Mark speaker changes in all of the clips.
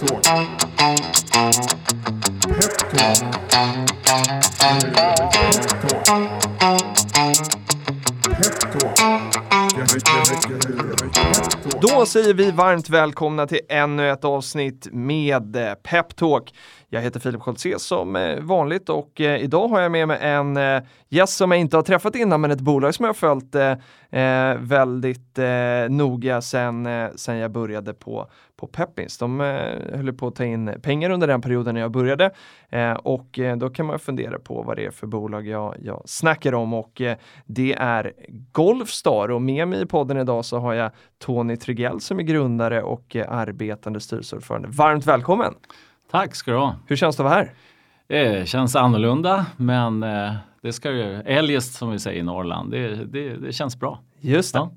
Speaker 1: Peptalk. Peptalk.
Speaker 2: Då säger vi varmt välkomna till ännu ett avsnitt med eh, Peptalk. Jag heter Filip Scholtze som eh, vanligt och eh, idag har jag med mig en eh, gäst som jag inte har träffat innan men ett bolag som jag har följt väldigt noga sen, sen jag började på, på Peppins. De eh, höll på att ta in pengar under den perioden när jag började eh, och då kan man fundera på vad det är för bolag jag, jag snackar om och eh, det är Golfstar och med mig i podden idag så har jag Tony Trygell som är grundare och eh, arbetande styrelseordförande. Varmt välkommen!
Speaker 3: Tack ska du ha.
Speaker 2: Hur känns det att vara här?
Speaker 3: Det känns annorlunda men eh, det ska ju, eljest som vi säger i Norrland, det, det, det känns bra.
Speaker 2: Just det.
Speaker 3: Ja.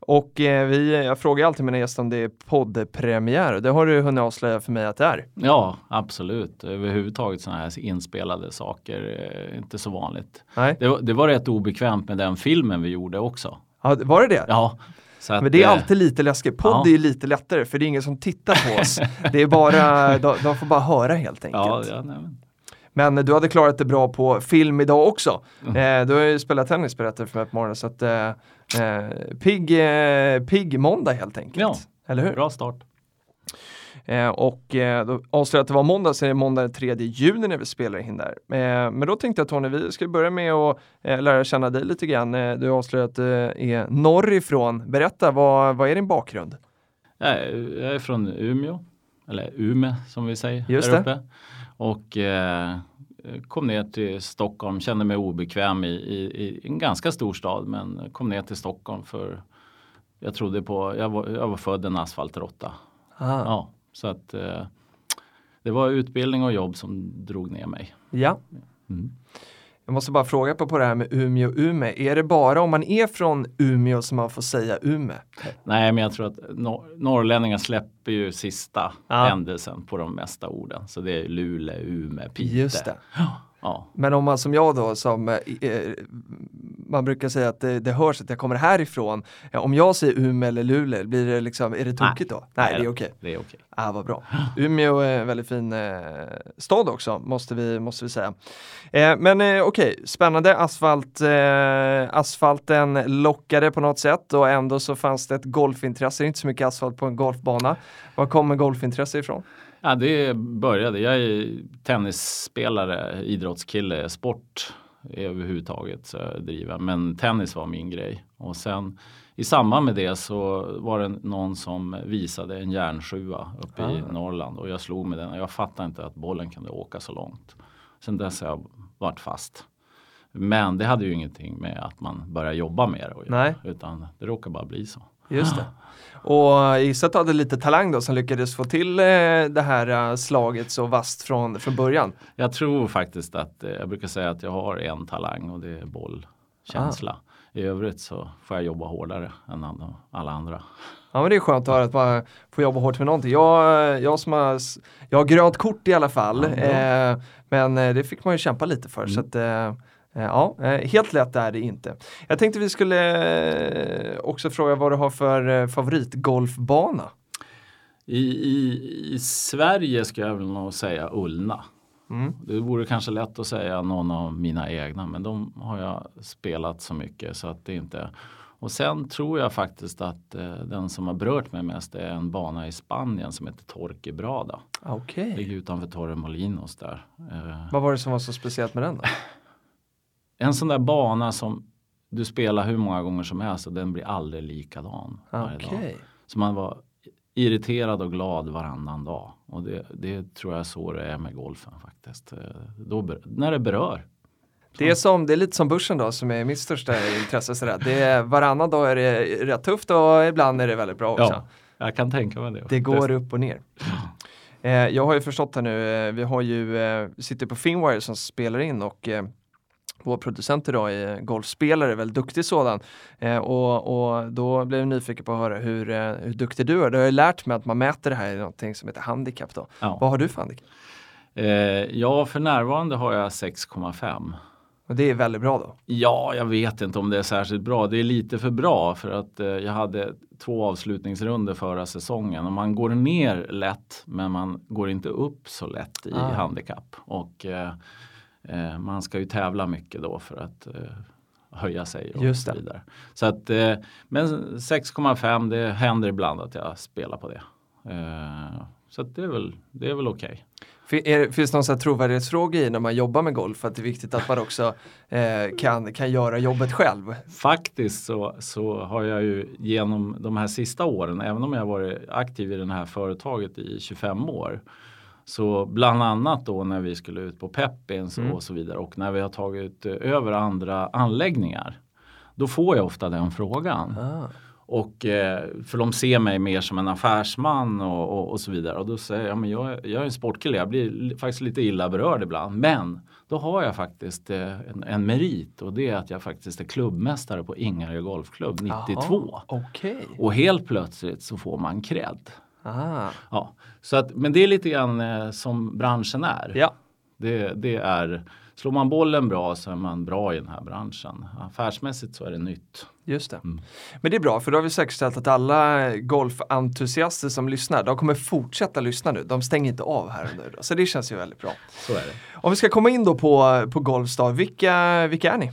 Speaker 2: Och eh, vi, jag frågar alltid mina gäster om det är poddpremiär. Det har du hunnit avslöja för mig att det är.
Speaker 3: Ja, absolut. Överhuvudtaget sådana här inspelade saker är inte så vanligt.
Speaker 2: Nej.
Speaker 3: Det, var- det var rätt obekvämt med den filmen vi gjorde också.
Speaker 2: Ja, var det det?
Speaker 3: Ja, att,
Speaker 2: Men det är
Speaker 3: eh,
Speaker 2: alltid lite läskigt. Podd
Speaker 3: ja.
Speaker 2: är lite lättare för det är ingen som tittar på oss. det är bara, de, de får bara höra helt enkelt.
Speaker 3: Ja, ja, men,
Speaker 2: du hade klarat det bra på film idag också.
Speaker 3: Mm.
Speaker 2: Eh, du har ju spelat tennis berättade du för mig på morgonen så att eh, eh, pigg, eh, pigg måndag helt enkelt.
Speaker 3: Ja.
Speaker 2: Eller hur?
Speaker 3: bra start.
Speaker 2: Eh, och eh, då avslöjade att det var måndag, så är det måndag den 3 juni när vi spelar in där. Eh, men då tänkte jag Tony, vi ska börja med att eh, lära känna dig lite grann. Eh, du har avslöjat att du är norrifrån. Berätta, vad, vad är din bakgrund?
Speaker 3: Jag är, jag är från Umeå, eller Ume som vi säger
Speaker 2: Just det.
Speaker 3: uppe. Och eh, kom ner till Stockholm, kände mig obekväm i, i, i en ganska stor stad men kom ner till Stockholm för jag trodde på, jag var, jag var född en asfaltråtta.
Speaker 2: Ah.
Speaker 3: Ja, så att eh, det var utbildning och jobb som drog ner mig.
Speaker 2: Ja.
Speaker 3: Mm.
Speaker 2: Jag måste bara fråga på, på det här med Umeå och Ume. Är det bara om man är från Umeå som man får säga Ume?
Speaker 3: Nej, men jag tror att nor- norrlänningar släpper ju sista
Speaker 2: Ja.
Speaker 3: ändelsen på de mesta orden. Så det är Luleå, Ume, Piteå.
Speaker 2: Just det.
Speaker 3: Ja,
Speaker 2: Men om man som jag då, som eh, eh, man brukar säga att det, det hörs att jag kommer härifrån. Ja, om jag säger Umeå eller Luleå, blir det liksom, är det tokigt då? Nej, det är okej.
Speaker 3: Det är okej.
Speaker 2: Ah, vad bra. Umeå är en väldigt fin eh, stad också, måste vi, måste vi säga. Eh, men eh, okej, spännande. Asfalt, eh, asfalten lockade på något sätt och ändå så fanns det ett golfintresse. Det är inte så mycket asfalt på en golfbana. Var kommer golfintresse ifrån?
Speaker 3: Ja, det började. Jag är tennisspelare, idrottskille, sport överhuvudtaget så jag driver. Men tennis var min grej. Och sen i samband med det så var det någon som visade en järnsjua uppe i
Speaker 2: Ah.
Speaker 3: Norrland och jag slog med den och jag fattade inte att bollen kunde åka så långt. Sen dess har jag varit fast. Men det hade ju ingenting med att man börjar jobba med det att göra,
Speaker 2: Nej.
Speaker 3: utan det råkar bara bli så.
Speaker 2: Just det. Och jag gissar att du hade lite talang då som lyckades få till eh, det här eh, slaget så vasst från, från början.
Speaker 3: Jag tror faktiskt att, eh, jag brukar säga att jag har en talang och det är bollkänsla. I övrigt så får jag jobba hårdare än alla andra.
Speaker 2: Ja men det är skönt att höra att man får jobba hårt med någonting. Jag, jag som har, jag har grönt kort i alla fall.
Speaker 3: Mm.
Speaker 2: eh, men eh, det fick man ju kämpa lite för. Så att, eh, eh, ja, eh, helt lätt är det inte. Jag tänkte vi skulle eh, också fråga vad du har för eh, favoritgolfbana.
Speaker 3: I, i, I Sverige ska jag väl nog säga Ullna.
Speaker 2: Mm.
Speaker 3: Det vore kanske lätt att säga någon av mina egna men de har jag spelat så mycket så att det inte och sen tror jag faktiskt att eh, den som har berört mig mest är en bana i Spanien som heter Torquebrada.
Speaker 2: Okej.
Speaker 3: Ligger utanför Torremolinos där. Eh,
Speaker 2: Vad var det som var så speciellt med den då?
Speaker 3: En sån där bana som du spelar hur många gånger som helst och den blir aldrig likadan. dag. Så man var irriterad och glad varannan dag. Och det, det tror jag så det är med golfen faktiskt. Då, när det berör.
Speaker 2: Det är, som, det är lite som börsen då som är mitt största intresse. Sådär. Det är, varannan dag är det rätt tufft och ibland är det väldigt bra också.
Speaker 3: Ja, jag kan tänka mig det.
Speaker 2: Det går upp och ner. Eh, jag har ju förstått här nu, eh, vi har ju, eh, sitter på Finwire som spelar in och vår producent idag är golfspelare, väldigt duktig sådan. Eh, och, och då blev jag nyfiken på att höra hur, eh, hur duktig du är. Du har ju lärt mig att man mäter det här i någonting som heter handikapp då.
Speaker 3: Ja.
Speaker 2: Vad har du för handikapp?
Speaker 3: Eh, ja, för närvarande har jag 6,5.
Speaker 2: Och det är väldigt bra då?
Speaker 3: Ja, jag vet inte om det är särskilt bra. Det är lite för bra för att eh, jag hade två avslutningsrunder förra säsongen och man går ner lätt men man går inte upp så lätt i ah. handikapp. Och eh, eh, man ska ju tävla mycket då för att eh, höja sig och så vidare. Så att, eh, men 6,5 det händer ibland att jag spelar på det. Eh, så det är väl, det är väl okej. Okay.
Speaker 2: Är, finns det någon trovärdighetsfråga i när man jobbar med golf? Att det är viktigt att man också eh, kan, kan göra jobbet själv?
Speaker 3: Faktiskt så, så har jag ju genom de här sista åren, även om jag varit aktiv i det här företaget i 25 år, så bland annat då när vi skulle ut på Peppins mm. och så vidare och när vi har tagit över andra anläggningar. Då får jag ofta den frågan. Ah. Och, eh, för de ser mig mer som en affärsman och, och, och så vidare. Och då säger jag, men jag, jag är en sportkille, jag blir faktiskt lite illa berörd ibland. Men då har jag faktiskt eh, en, en, merit och det är att jag faktiskt är klubbmästare på Ingarö Golfklubb 92.
Speaker 2: Aha, okay.
Speaker 3: Och helt plötsligt så får man cred. Ja, så att, men det är lite grann eh, som branschen är.
Speaker 2: Ja.
Speaker 3: Det, det är Slår man bollen bra så är man bra i den här branschen. Affärsmässigt så är det nytt.
Speaker 2: Just det. Mm. Men det är bra för då har vi säkerställt att alla golfentusiaster som lyssnar, de kommer fortsätta lyssna nu. De stänger inte av här nu. Då. Så det känns ju väldigt bra.
Speaker 3: Så är det.
Speaker 2: Om vi ska komma in då på, på Golfstar, vilka, vilka är ni?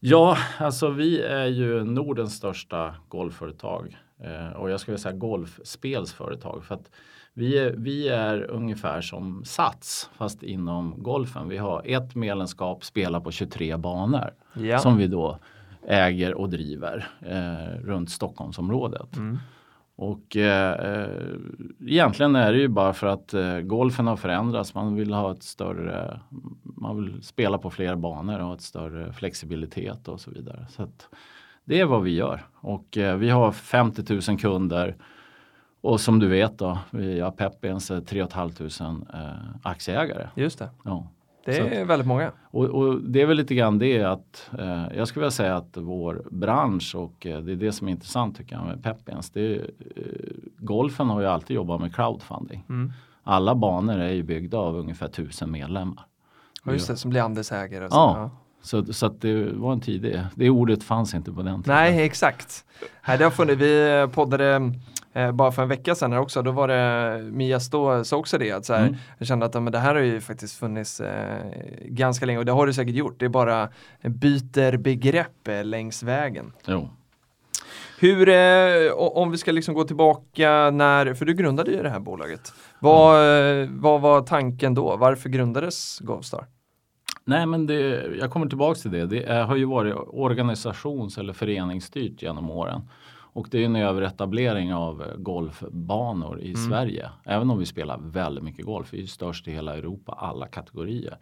Speaker 3: Ja, alltså vi är ju Nordens största golfföretag. Eh, och jag skulle säga golfspelsföretag. För att vi är, vi är ungefär som Sats fast inom golfen. Vi har ett medlemskap, spelar på 23 banor ja. som vi då äger och driver eh, runt Stockholmsområdet. Mm. Och eh, egentligen är det ju bara för att eh, golfen har förändrats. Man vill ha ett större, man vill spela på fler banor och ha ett större flexibilitet och så vidare. Så det är vad vi gör och eh, vi har 50 000 kunder och som du vet då, vi har Pepins 3 500 eh, aktieägare.
Speaker 2: Just det.
Speaker 3: Ja.
Speaker 2: Det är att, väldigt många.
Speaker 3: Och, och, det är väl lite grann det att eh, jag skulle vilja säga att vår bransch och eh, det är det som är intressant tycker jag med Pepins. Det är, eh, golfen har ju alltid jobbat med crowdfunding. Mm. Alla banor är ju byggda av ungefär tusen medlemmar.
Speaker 2: Och just det, som blir andelsägare.
Speaker 3: Ja, ja. Så, så att det var en tidig, det ordet fanns inte på den
Speaker 2: tiden. Nej, exakt. Nej, det har funnits, vi poddade eh, bara för en vecka sedan också, då var det Mia Stå sa också det, att så här, mm. jag kände att men det här har ju faktiskt funnits eh, ganska länge och det har det säkert gjort, det är bara byter begrepp eh, längs vägen.
Speaker 3: Jo.
Speaker 2: Hur, eh, om vi ska liksom gå tillbaka när, för du grundade ju det här bolaget. Vad, mm. vad var tanken då? Varför grundades Golfstar?
Speaker 3: Nej men det, jag kommer tillbaka till det. Det har ju varit organisations eller föreningsstyrt genom åren. Och det är en överetablering av golfbanor i mm. Sverige. Även om vi spelar väldigt mycket golf, vi är störst i hela Europa, alla kategorier.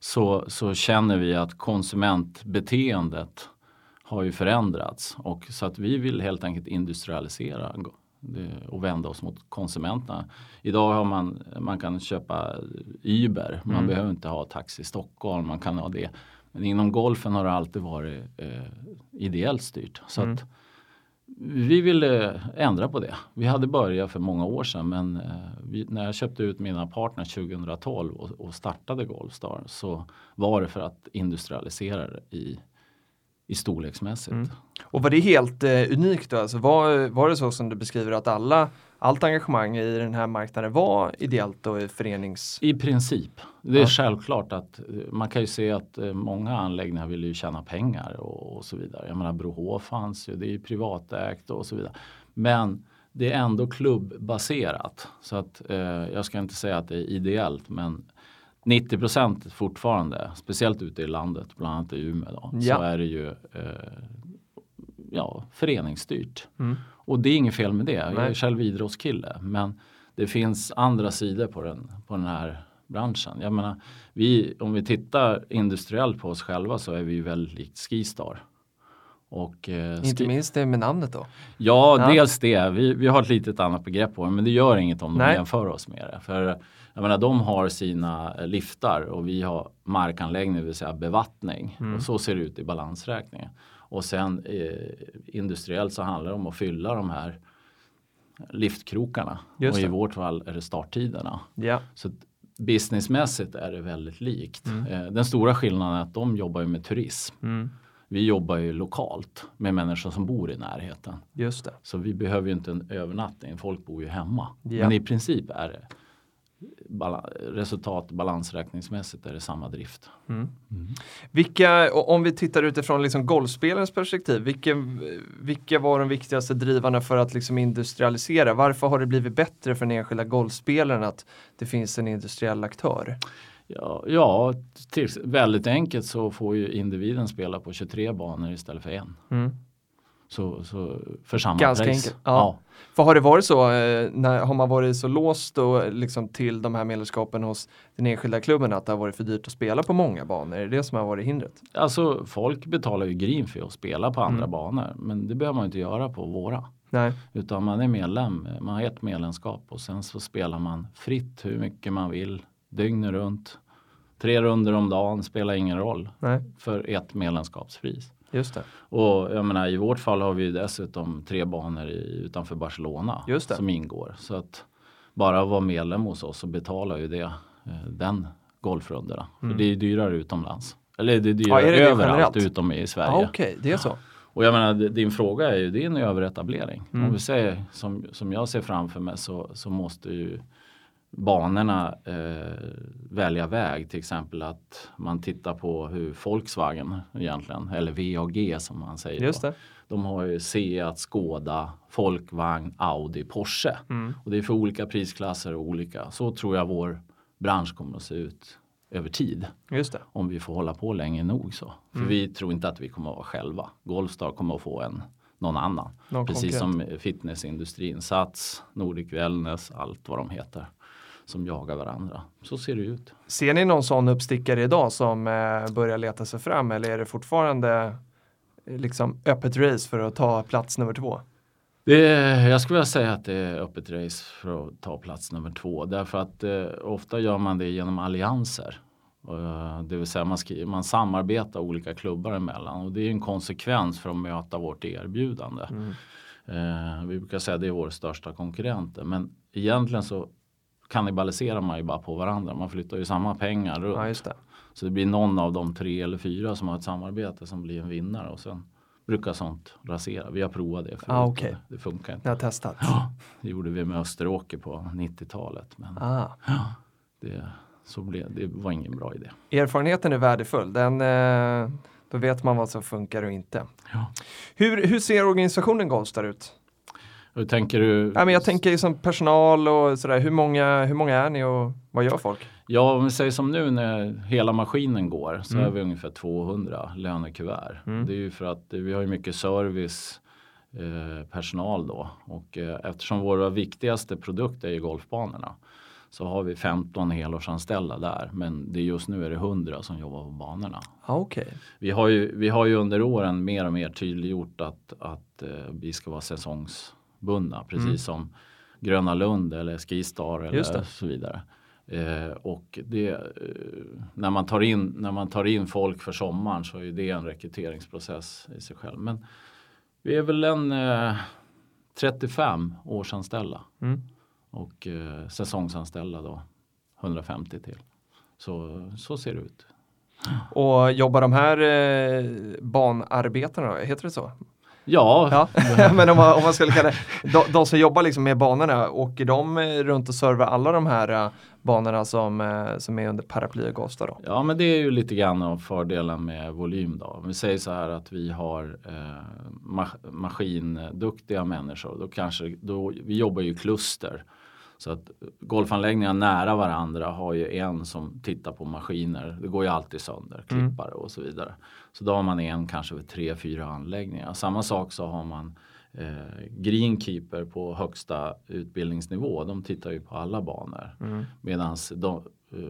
Speaker 3: Så, så känner vi att konsumentbeteendet har ju förändrats. Och så att vi vill helt enkelt industrialisera och vända oss mot konsumenterna. Idag har man, man kan köpa Uber, man mm. behöver inte ha Taxi Stockholm, man kan ha det. Men inom golfen har det alltid varit eh, ideellt styrt. Så mm. att vi ville ändra på det. Vi hade börjat för många år sedan men eh, vi, när jag köpte ut mina partners 2012 och, och, startade Golfstar så var det för att industrialisera det i, i storleksmässigt. Mm.
Speaker 2: Och var det helt eh, unikt då? Alltså var, var det så som du beskriver att alla allt engagemang i den här marknaden var ideellt och förenings...
Speaker 3: I princip. Det är ja. självklart att man kan ju se att eh, många anläggningar vill ju tjäna pengar och, och så vidare. Jag menar Brohof fanns ju, det är ju privatägt och så vidare. Men det är ändå klubbbaserat. Så att eh, jag ska inte säga att det är ideellt men 90 procent fortfarande, speciellt ute i landet, bland annat i Umeå, då, ja. så är det ju eh, ja, föreningsstyrt. Mm. Och det är inget fel med det. Jag är själv idrottskille. Men det finns andra sidor på den, på den här branschen. Jag menar, vi, om vi tittar industriellt på oss själva så är vi väldigt likt Skistar.
Speaker 2: Och, eh, Inte minst det med namnet då?
Speaker 3: Ja, ja. dels det. Vi, vi har ett litet annat begrepp på det men det gör inget om de Nej. jämför oss med det. För jag menar, de har sina liftar och vi har markanläggning, det vill säga bevattning. Mm. Och så ser det ut i balansräkningen. Och sen eh, industriellt så handlar det om att fylla de här liftkrokarna. och i vårt fall är det starttiderna.
Speaker 2: Ja.
Speaker 3: Så businessmässigt är det väldigt likt. Eh, den stora skillnaden är att de jobbar ju med turism.
Speaker 2: Mm.
Speaker 3: Vi jobbar ju lokalt med människor som bor i närheten.
Speaker 2: Just det.
Speaker 3: Så vi behöver ju inte en övernattning, folk bor ju hemma.
Speaker 2: Ja.
Speaker 3: Men i princip är det bala- resultat balansräkningsmässigt är det samma drift.
Speaker 2: Vilka, och om vi tittar utifrån liksom golfspelarens perspektiv, vilka, vilka var de viktigaste drivarna för att liksom industrialisera? Varför har det blivit bättre för den enskilda golfspelaren att det finns en industriell aktör?
Speaker 3: Ja, ja till, väldigt enkelt så får ju individen spela på 23 banor istället för en.
Speaker 2: Mm.
Speaker 3: Så, så för samma
Speaker 2: Ganska
Speaker 3: pris.
Speaker 2: enkelt, ja. För har det varit så, eh, när, har man varit så låst då, liksom till de här medlemskapen hos den enskilda klubben att det har varit för dyrt att spela på många banor? Är det det som har varit hindret?
Speaker 3: Alltså folk betalar ju green för att spela på andra
Speaker 2: Mm.
Speaker 3: banor. Men det behöver man inte göra på våra.
Speaker 2: Nej.
Speaker 3: Utan man är medlem, man har ett medlemskap och sen så spelar man fritt hur mycket man vill. Dygnet runt. Tre runder om dagen spelar ingen roll
Speaker 2: Nej,
Speaker 3: för ett medlemskapspris.
Speaker 2: Just det.
Speaker 3: Och jag menar i vårt fall har vi dessutom tre banor i, utanför Barcelona
Speaker 2: det.
Speaker 3: som ingår. Så att bara vara medlem hos oss så betalar ju det eh, den golfrundorna. För det är dyrare utomlands. Eller det är dyrare
Speaker 2: Mm. Ja, är det det
Speaker 3: överallt
Speaker 2: generellt?
Speaker 3: utom i Sverige.
Speaker 2: Ja, Okej, det är så.
Speaker 3: Och jag menar din fråga är ju, det är en överetablering.
Speaker 2: Mm.
Speaker 3: Om vi säger som, som jag ser framför mig så, så måste ju banorna eh, välja väg. Till exempel att man tittar på hur Volkswagen egentligen, eller VAG som man säger.
Speaker 2: Just
Speaker 3: då.
Speaker 2: det.
Speaker 3: De har ju Seat, Skoda, Folkvagn, Audi, Porsche.
Speaker 2: Mm.
Speaker 3: Och det är för olika prisklasser och olika. Så tror jag vår bransch kommer att se ut över tid.
Speaker 2: Just det.
Speaker 3: Om vi får hålla på länge nog så. För
Speaker 2: Mm.
Speaker 3: vi tror inte att vi kommer att vara själva. Golfstar kommer att få en någon annan.
Speaker 2: Någon
Speaker 3: Precis
Speaker 2: konkurrent.
Speaker 3: som fitnessindustrin, Sats, Nordic Wellness, allt vad de heter. Som jagar varandra. Så ser det ut.
Speaker 2: Ser ni någon sån uppstickare idag som eh, börjar leta sig fram eller är det fortfarande eh, liksom öppet race för att ta plats nummer två?
Speaker 3: Det, jag skulle vilja säga att det är öppet race för att ta plats nummer två. Därför att eh, ofta gör man det genom allianser. Eh, det vill säga man, skri- man samarbetar olika klubbar emellan. Och det är en konsekvens för att möta vårt erbjudande.
Speaker 2: Mm.
Speaker 3: Eh, vi brukar säga att det är vår största konkurrenter. Men egentligen så kannibaliserar man ju bara på varandra. Man flyttar ju samma pengar runt.
Speaker 2: Ja, det.
Speaker 3: Så det blir någon av de tre eller fyra som har ett samarbete som blir en vinnare. Och sen brukar sånt rasera. Vi har provat det förut.
Speaker 2: Ah,
Speaker 3: och Det funkar inte.
Speaker 2: Ni har testat?
Speaker 3: Ja, det gjorde vi med Österåker på 90-talet. Men
Speaker 2: Ah.
Speaker 3: det, så blev, det var ingen bra idé.
Speaker 2: Erfarenheten är värdefull. Den, eh, då vet man vad som funkar och inte.
Speaker 3: Ja.
Speaker 2: Hur, hur ser organisationen Golfstar ut?
Speaker 3: Hur tänker du?
Speaker 2: Ja, men jag tänker liksom personal och sådär. Hur många, hur många är ni och vad gör folk?
Speaker 3: Ja, om vi säger som nu när hela maskinen går så
Speaker 2: Mm.
Speaker 3: är vi ungefär 200 lönekuvert.
Speaker 2: Mm.
Speaker 3: Det är ju för att vi har ju mycket service eh, personal då och eh, eftersom våra viktigaste produkter är ju golfbanorna så har vi 15 helårsanställda där men det är just nu är det 100 som jobbar på banorna.
Speaker 2: Ah, Okej.
Speaker 3: Vi har ju, vi har ju under åren mer och mer tydliggjort att, att eh, vi ska vara bundna precis
Speaker 2: Mm.
Speaker 3: som Gröna Lund eller Skistar eller så vidare. Eh, och det, eh, när, man tar in, när man tar in folk för sommaren så är det en rekryteringsprocess i sig själv. Men vi är väl en eh, 35 årsanställda
Speaker 2: Mm.
Speaker 3: och eh, säsongsanställda då 150 till. Så, så ser det ut.
Speaker 2: Och jobbar de här eh, banarbetarna, då? heter det så?
Speaker 3: Ja,
Speaker 2: Ja, men om man, om man skulle kalla de, de som jobbar liksom med banorna, åker de eh, runt och servar alla de här eh, banorna som, eh, som är under paraply och Golfstar då?
Speaker 3: Ja men det är ju lite grann av fördelen med volym då. Om vi säger så här att vi har eh, ma- maskinduktiga människor. Då kanske, då, vi jobbar ju kluster. Så att golfanläggningar nära varandra har ju en som tittar på maskiner. Det går ju alltid sönder,
Speaker 2: Mm.
Speaker 3: klippare och så vidare. Så då har man en kanske för tre, fyra anläggningar. Samma sak så har man eh, greenkeeper på högsta utbildningsnivå. De tittar ju på alla banor.
Speaker 2: Mm.
Speaker 3: Medans de,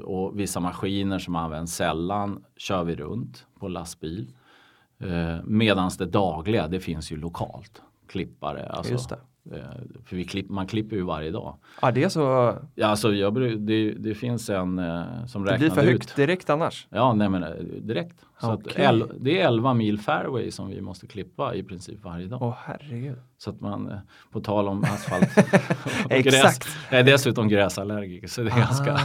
Speaker 3: och vissa maskiner som används sällan kör vi runt på lastbil. Eh, medans det dagliga det finns ju lokalt. Klippare, alltså. Eh, för vi klipp, man klipper ju varje dag.
Speaker 2: Ja, det är så.
Speaker 3: Ja, alltså, jag, det, det finns en eh, som räknar ut.
Speaker 2: Det blir för högt direkt annars.
Speaker 3: Ja, nej men eh, direkt. Så okay. el, det är 11 mil fairway som vi måste klippa i princip varje dag.
Speaker 2: Åh herregud.
Speaker 3: Så att man, eh, på tal om asfalt Exakt. gräs. Jag är dessutom gräsallergiker så det är ah. ganska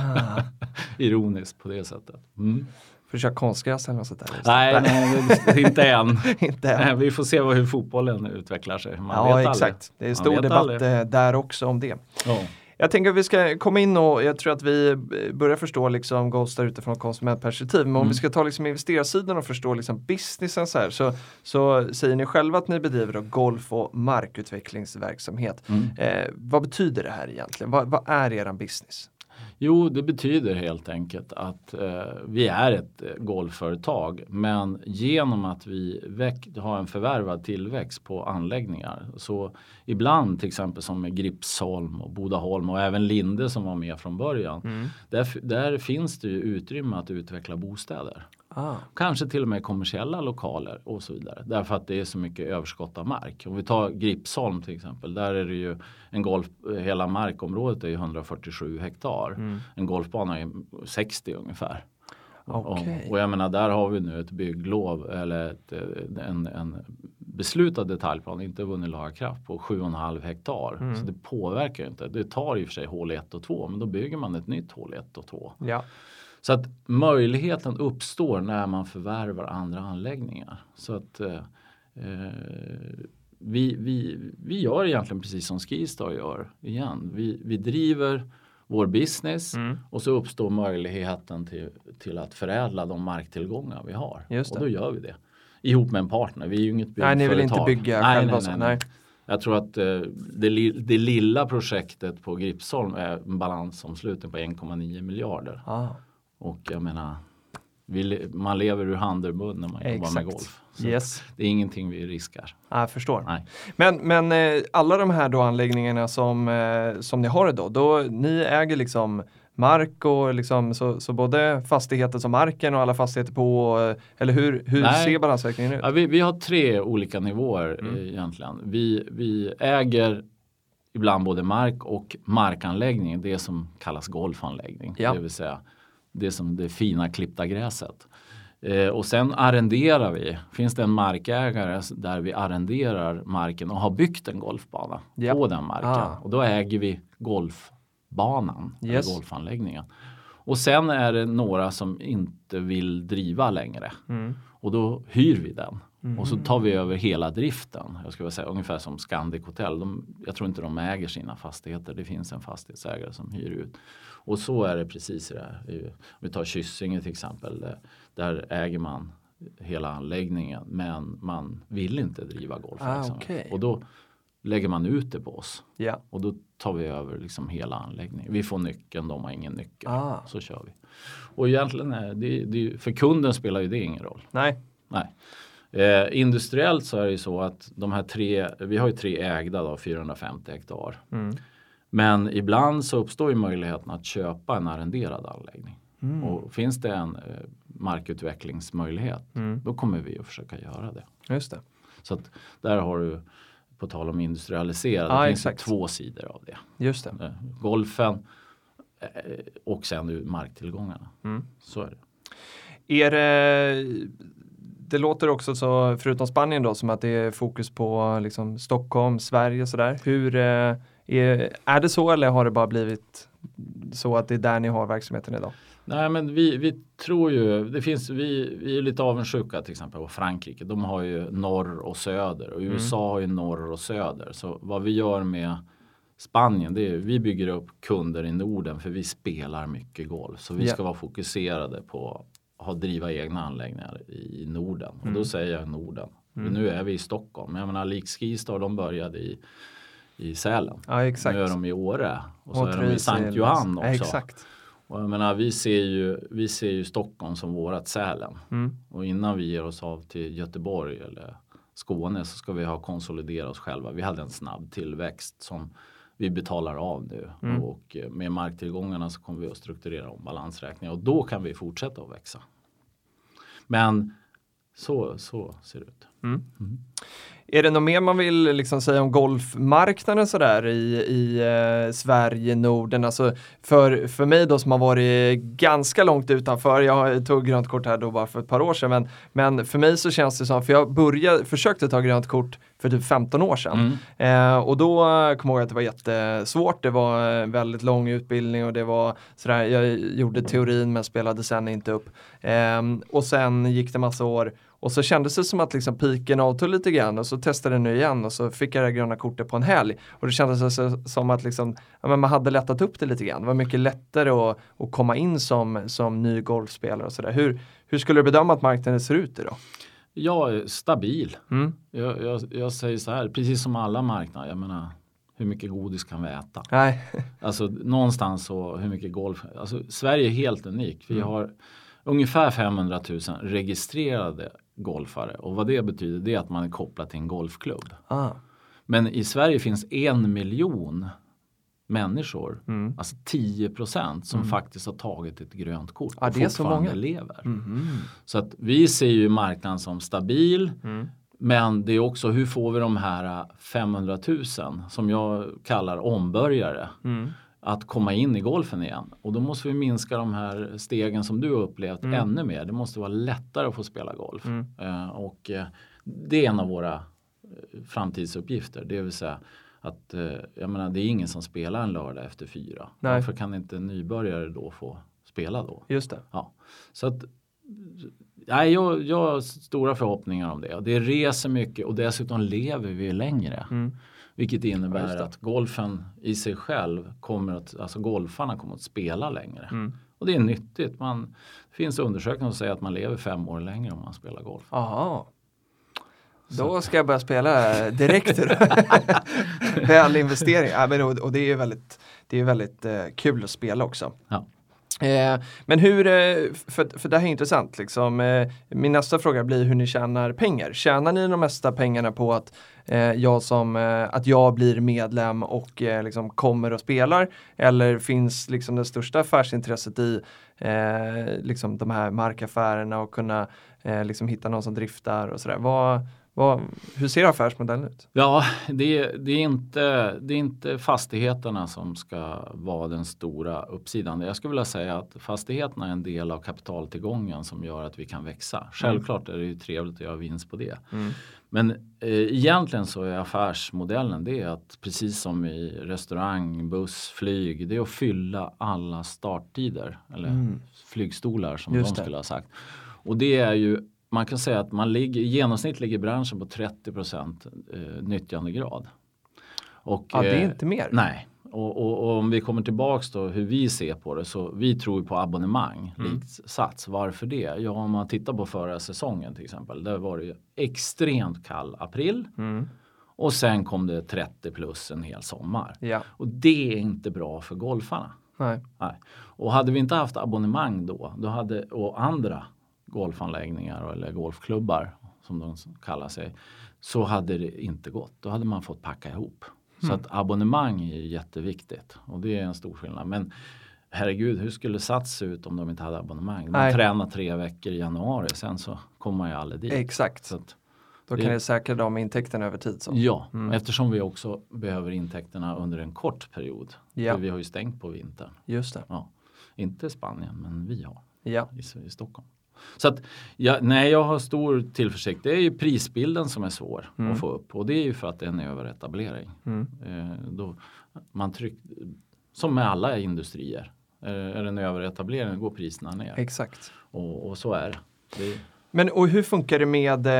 Speaker 3: ironiskt på det sättet. Mm.
Speaker 2: Får du köra konstgräs eller något sånt där?
Speaker 3: Nej, nej inte än.
Speaker 2: inte än.
Speaker 3: Vi får se hur fotbollen utvecklar sig.
Speaker 2: Man ja, exakt. Aldrig. Det är stor debatt aldrig. Eh, där också om det. Ja. Jag tänker att vi ska komma in och jag tror att vi börjar förstå liksom Ghost utifrån konsumentperspektiv. Men mm. om vi ska ta liksom investerarsidan och förstå liksom businessen så här så, så säger ni själva att ni bedriver golf och markutvecklingsverksamhet. Mm. Eh, vad betyder det här egentligen? Vad, vad är er business?
Speaker 3: Jo, det betyder helt enkelt att eh, vi är ett eh, golfföretag men genom att vi har en förvärvad tillväxt på anläggningar så ibland till exempel som med Gripsholm och Bodaholm och även Linde som var med från början. Mm. Där, där finns det ju utrymme att utveckla bostäder. Ah. Kanske till och med kommersiella lokaler och så vidare. Därför att det är så mycket överskott av mark. Om vi tar Gripsholm till exempel. Där är det ju en golf, hela markområdet är 147 hektar. Mm. En golfbana är 60 ungefär. Okay. Och, och, jag menar där har vi nu ett bygglov eller ett, en, en beslutad detaljplan, inte vunnit laga kraft på 7,5 hektar. Mm. Så det påverkar inte. Det tar i och för sig hål 1 och 2 men då bygger man ett nytt hål 1 och 2.
Speaker 2: Ja.
Speaker 3: Så att möjligheten uppstår när man förvärvar andra anläggningar. Så att eh, eh, vi, vi, vi gör egentligen precis som Skistar gör igen. Vi, vi driver vår business mm. och så uppstår möjligheten till, till att förädla de marktillgångar vi har. Och då gör vi det. Ihop med en partner. Vi är ju inget
Speaker 2: byggföretag. Nej, ni vill inte bygga nej, själva? Nej, nej, nej.
Speaker 3: Jag tror att eh, det, det, lilla projektet på Gripsholm är en balansomslutning på 1,9 miljarder. Ah. Och jag menar, vi, man lever ur hand ur mun när man Exakt. jobbar med golf.
Speaker 2: yes.
Speaker 3: Det är ingenting vi riskar.
Speaker 2: Jag förstår. Nej. Men, men eh, alla de här då anläggningarna som, eh, som ni har idag, då, ni äger liksom mark och liksom, så, så både fastigheter som marken och alla fastigheter på, eller hur, hur ser balansräkningen ut?
Speaker 3: Ja, vi, vi har tre olika nivåer mm. egentligen. Vi, vi äger ibland både mark och markanläggning, det som kallas golfanläggning. Ja. Det vill säga det som det fina klippta gräset. Eh, och sen arrenderar vi. Finns det en markägare där vi arrenderar marken och har byggt en golfbana yep. på den marken. Ah. Och då äger vi golfbanan, yes. eller golfanläggningen. Och sen är det några som inte vill driva längre. Mm. Och då hyr vi den. Mm. Och så tar vi över hela driften. Jag skulle säga ungefär som Scandic Hotel. De, jag tror inte de äger sina fastigheter. Det finns en fastighetsägare som hyr ut. Och så är det precis i det här. Om vi tar Kyssinge till exempel. Där äger man hela anläggningen men man vill inte driva golfverksamhet. Ah, okay. Och då lägger man ut det på oss.
Speaker 2: Yeah.
Speaker 3: Och då tar vi över liksom hela anläggningen. Vi får nyckeln, de har ingen nyckel. Ah. Så kör vi. Och egentligen är det, det, för kunden spelar ju det ingen roll.
Speaker 2: Nej.
Speaker 3: Nej. Eh, industriellt så är det ju så att de här tre, vi har ju tre ägda då, 450 hektar. Mm. Men ibland så uppstår ju möjligheten att köpa en arrenderad anläggning. Mm. Och finns det en eh, markutvecklingsmöjlighet mm. då kommer vi att försöka göra det.
Speaker 2: Just det.
Speaker 3: Så att där har du på tal om industrialiserad, ah, det finns exakt. två sidor av det.
Speaker 2: Just det.
Speaker 3: Eh, golfen eh, och sen marktillgångarna. Mm. Så är det.
Speaker 2: Är det, det låter också så, förutom Spanien då, som att det är fokus på liksom, Stockholm, Sverige sådär. Hur är, är det så eller har det bara blivit så att det är där ni har verksamheten idag?
Speaker 3: Nej men vi, vi tror ju, det finns, vi, vi är lite avundsjuka till exempel på Frankrike. De har ju norr och söder och USA mm. har ju norr och söder. Så vad vi gör med Spanien, det är vi bygger upp kunder i Norden för vi spelar mycket golf. Så vi yeah. ska vara fokuserade på att driva egna anläggningar i Norden. Mm. Och då mm. säger jag Norden. Mm. Nu är vi i Stockholm. Jag menar Lik Skistar de började i i Sälen.
Speaker 2: Ja, exakt.
Speaker 3: Nu är de i Åre och så och är de i Sankt Johann också. Ja,
Speaker 2: exakt.
Speaker 3: Och jag menar, vi, ser ju, vi ser ju Stockholm som vårat Sälen. Mm. Och innan vi ger oss av till Göteborg eller Skåne så ska vi ha konsoliderat oss själva. Vi hade en snabb tillväxt som vi betalar av nu. Mm. Och med marktillgångarna så kommer vi att strukturera om balansräkningen och då kan vi fortsätta att växa. Men så, så ser det ut.
Speaker 2: Mm. Är det något mer man vill liksom säga om golfmarknaden sådär i, i eh, Sverige, Norden? Alltså för, för mig då som har varit ganska långt utanför, jag tog grönt kort här då bara för ett par år sedan, men, men för mig så känns det som, för jag började, försökte ta grönt kort för typ 15 år sedan.
Speaker 3: Mm.
Speaker 2: Eh, och då kommer jag ihåg att det var jättesvårt, det var eh, väldigt lång utbildning och det var sådär, jag gjorde teorin men spelade sen inte upp. Eh, och sen gick det massa år och så kändes det som att liksom piken avtog lite grann och så testade jag nu igen och så fick jag det gröna kortet på en helg. Och det kändes så- som att liksom, ja, man hade lättat upp det lite grann. Det var mycket lättare att, att komma in som, som ny golfspelare och sådär. Hur, hur skulle du bedöma att marknaden ser ut idag?
Speaker 3: Är stabil.
Speaker 2: Mm.
Speaker 3: Jag, jag, jag säger så här, precis som alla marknader, jag menar hur mycket godis kan vi äta?
Speaker 2: Nej.
Speaker 3: Alltså någonstans så hur mycket golf. Alltså Sverige är helt unikt. Vi
Speaker 2: Mm.
Speaker 3: har ungefär 500 000 registrerade golfare och vad det betyder det är att man är kopplad till en golfklubb.
Speaker 2: Ah.
Speaker 3: Men i Sverige finns en miljon människor,
Speaker 2: Mm.
Speaker 3: alltså 10 procent som faktiskt har tagit ett grönt kort
Speaker 2: Ja,
Speaker 3: och
Speaker 2: det är så många.
Speaker 3: lever.
Speaker 2: Mhm.
Speaker 3: Så att vi ser ju marknaden som stabil.
Speaker 2: Mm.
Speaker 3: Men det är också hur får vi de här 500 000 som jag kallar ombörjare
Speaker 2: Mm.
Speaker 3: Att komma in i golfen igen. Och då måste vi minska de här stegen som du har upplevt
Speaker 2: Mm.
Speaker 3: ännu mer. Det måste vara lättare att få spela golf.
Speaker 2: Mm.
Speaker 3: Eh, och eh, det är en av våra eh, framtidsuppgifter. Det vill säga att eh, jag menar, det är ingen som spelar en lördag efter fyra.
Speaker 2: Nej.
Speaker 3: Varför kan inte nybörjare då få spela då?
Speaker 2: Just det.
Speaker 3: Ja. Så att Nej, jag, jag har stora förhoppningar om det. Det reser mycket och dessutom lever vi längre.
Speaker 2: Mm.
Speaker 3: Vilket
Speaker 2: Ja,
Speaker 3: innebär
Speaker 2: det.
Speaker 3: att golfen i sig själv kommer att, alltså golfarna kommer att spela längre.
Speaker 2: Mm.
Speaker 3: Och det är nyttigt. Man, det finns undersökningar som säger att man lever fem år längre om man spelar golf.
Speaker 2: Aha. Då ska jag börja spela direkt. Väl investering. Ja, men, och, och det är ju väldigt, det är väldigt eh, kul att spela också.
Speaker 3: Ja.
Speaker 2: Eh, men hur, eh, för, för det här är intressant liksom. Eh, min nästa fråga blir hur ni tjänar pengar. Tjänar ni de mesta pengarna på att eh, jag som, eh, att jag blir medlem och eh, liksom kommer och spelar? Eller finns liksom det största affärsintresset i liksom de här markaffärerna och kunna liksom hitta någon som driftar och sådär. Vad, vad, hur ser affärsmodellen ut?
Speaker 3: Ja, det, det, är inte, det är inte fastigheterna som ska vara den stora uppsidan. Jag skulle vilja säga att fastigheterna är en del av kapitaltillgången som gör att vi kan växa. Självklart är det ju trevligt att göra vinst på det. Men eh, egentligen så är affärsmodellen det är att precis som i restaurang, buss, flyg, det är att fylla alla starttider eller flygstolar som
Speaker 2: Just
Speaker 3: de
Speaker 2: det.
Speaker 3: skulle ha sagt. Och det är ju, man kan säga att man ligger, i genomsnitt ligger branschen på 30 procent eh, nyttjandegrad. Och,
Speaker 2: Ja, det är
Speaker 3: eh,
Speaker 2: inte mer.
Speaker 3: Nej, och, och, och om vi kommer tillbaks då hur vi ser på det så vi tror på abonnemang
Speaker 2: Mm.
Speaker 3: likt Sats. Varför det? Ja, om man tittar på förra säsongen till exempel. Där var det ju extremt kall april
Speaker 2: Mm.
Speaker 3: och sen kom det 30 plus en hel sommar.
Speaker 2: Ja,
Speaker 3: Och det är inte bra för golfarna.
Speaker 2: nej.
Speaker 3: Nej. Och hade vi inte haft abonnemang då, då hade, och andra golfanläggningar eller golfklubbar som de kallar sig, så hade det inte gått. Då hade man fått packa ihop. Så
Speaker 2: Mm.
Speaker 3: att abonnemang är jätteviktigt och det är en stor skillnad. Men herregud, hur skulle Sats se ut om de inte hade abonnemang? Man
Speaker 2: Nej.
Speaker 3: tränar tre veckor i januari, sen så kommer man ju aldrig dit.
Speaker 2: Exakt.
Speaker 3: Så att,
Speaker 2: Då kan det säkra de intäkterna över tid. Så.
Speaker 3: ja,
Speaker 2: Mm.
Speaker 3: eftersom vi också behöver intäkterna under en kort period.
Speaker 2: Ja.
Speaker 3: För vi har ju stängt på vintern.
Speaker 2: Just det.
Speaker 3: Ja. Inte Spanien, men vi har
Speaker 2: Ja.
Speaker 3: i, i Stockholm. Så att, ja, nej, jag har stor tillförsikt. Det är ju prisbilden som är svår
Speaker 2: Mm.
Speaker 3: att få upp och det är ju för att det är överetablering.
Speaker 2: Mm.
Speaker 3: Eh, då man tryck, som med alla industrier. Eh, är det en överetablering går priserna ner.
Speaker 2: Exakt.
Speaker 3: Och, och så är det. det.
Speaker 2: Men och hur funkar det med, eh,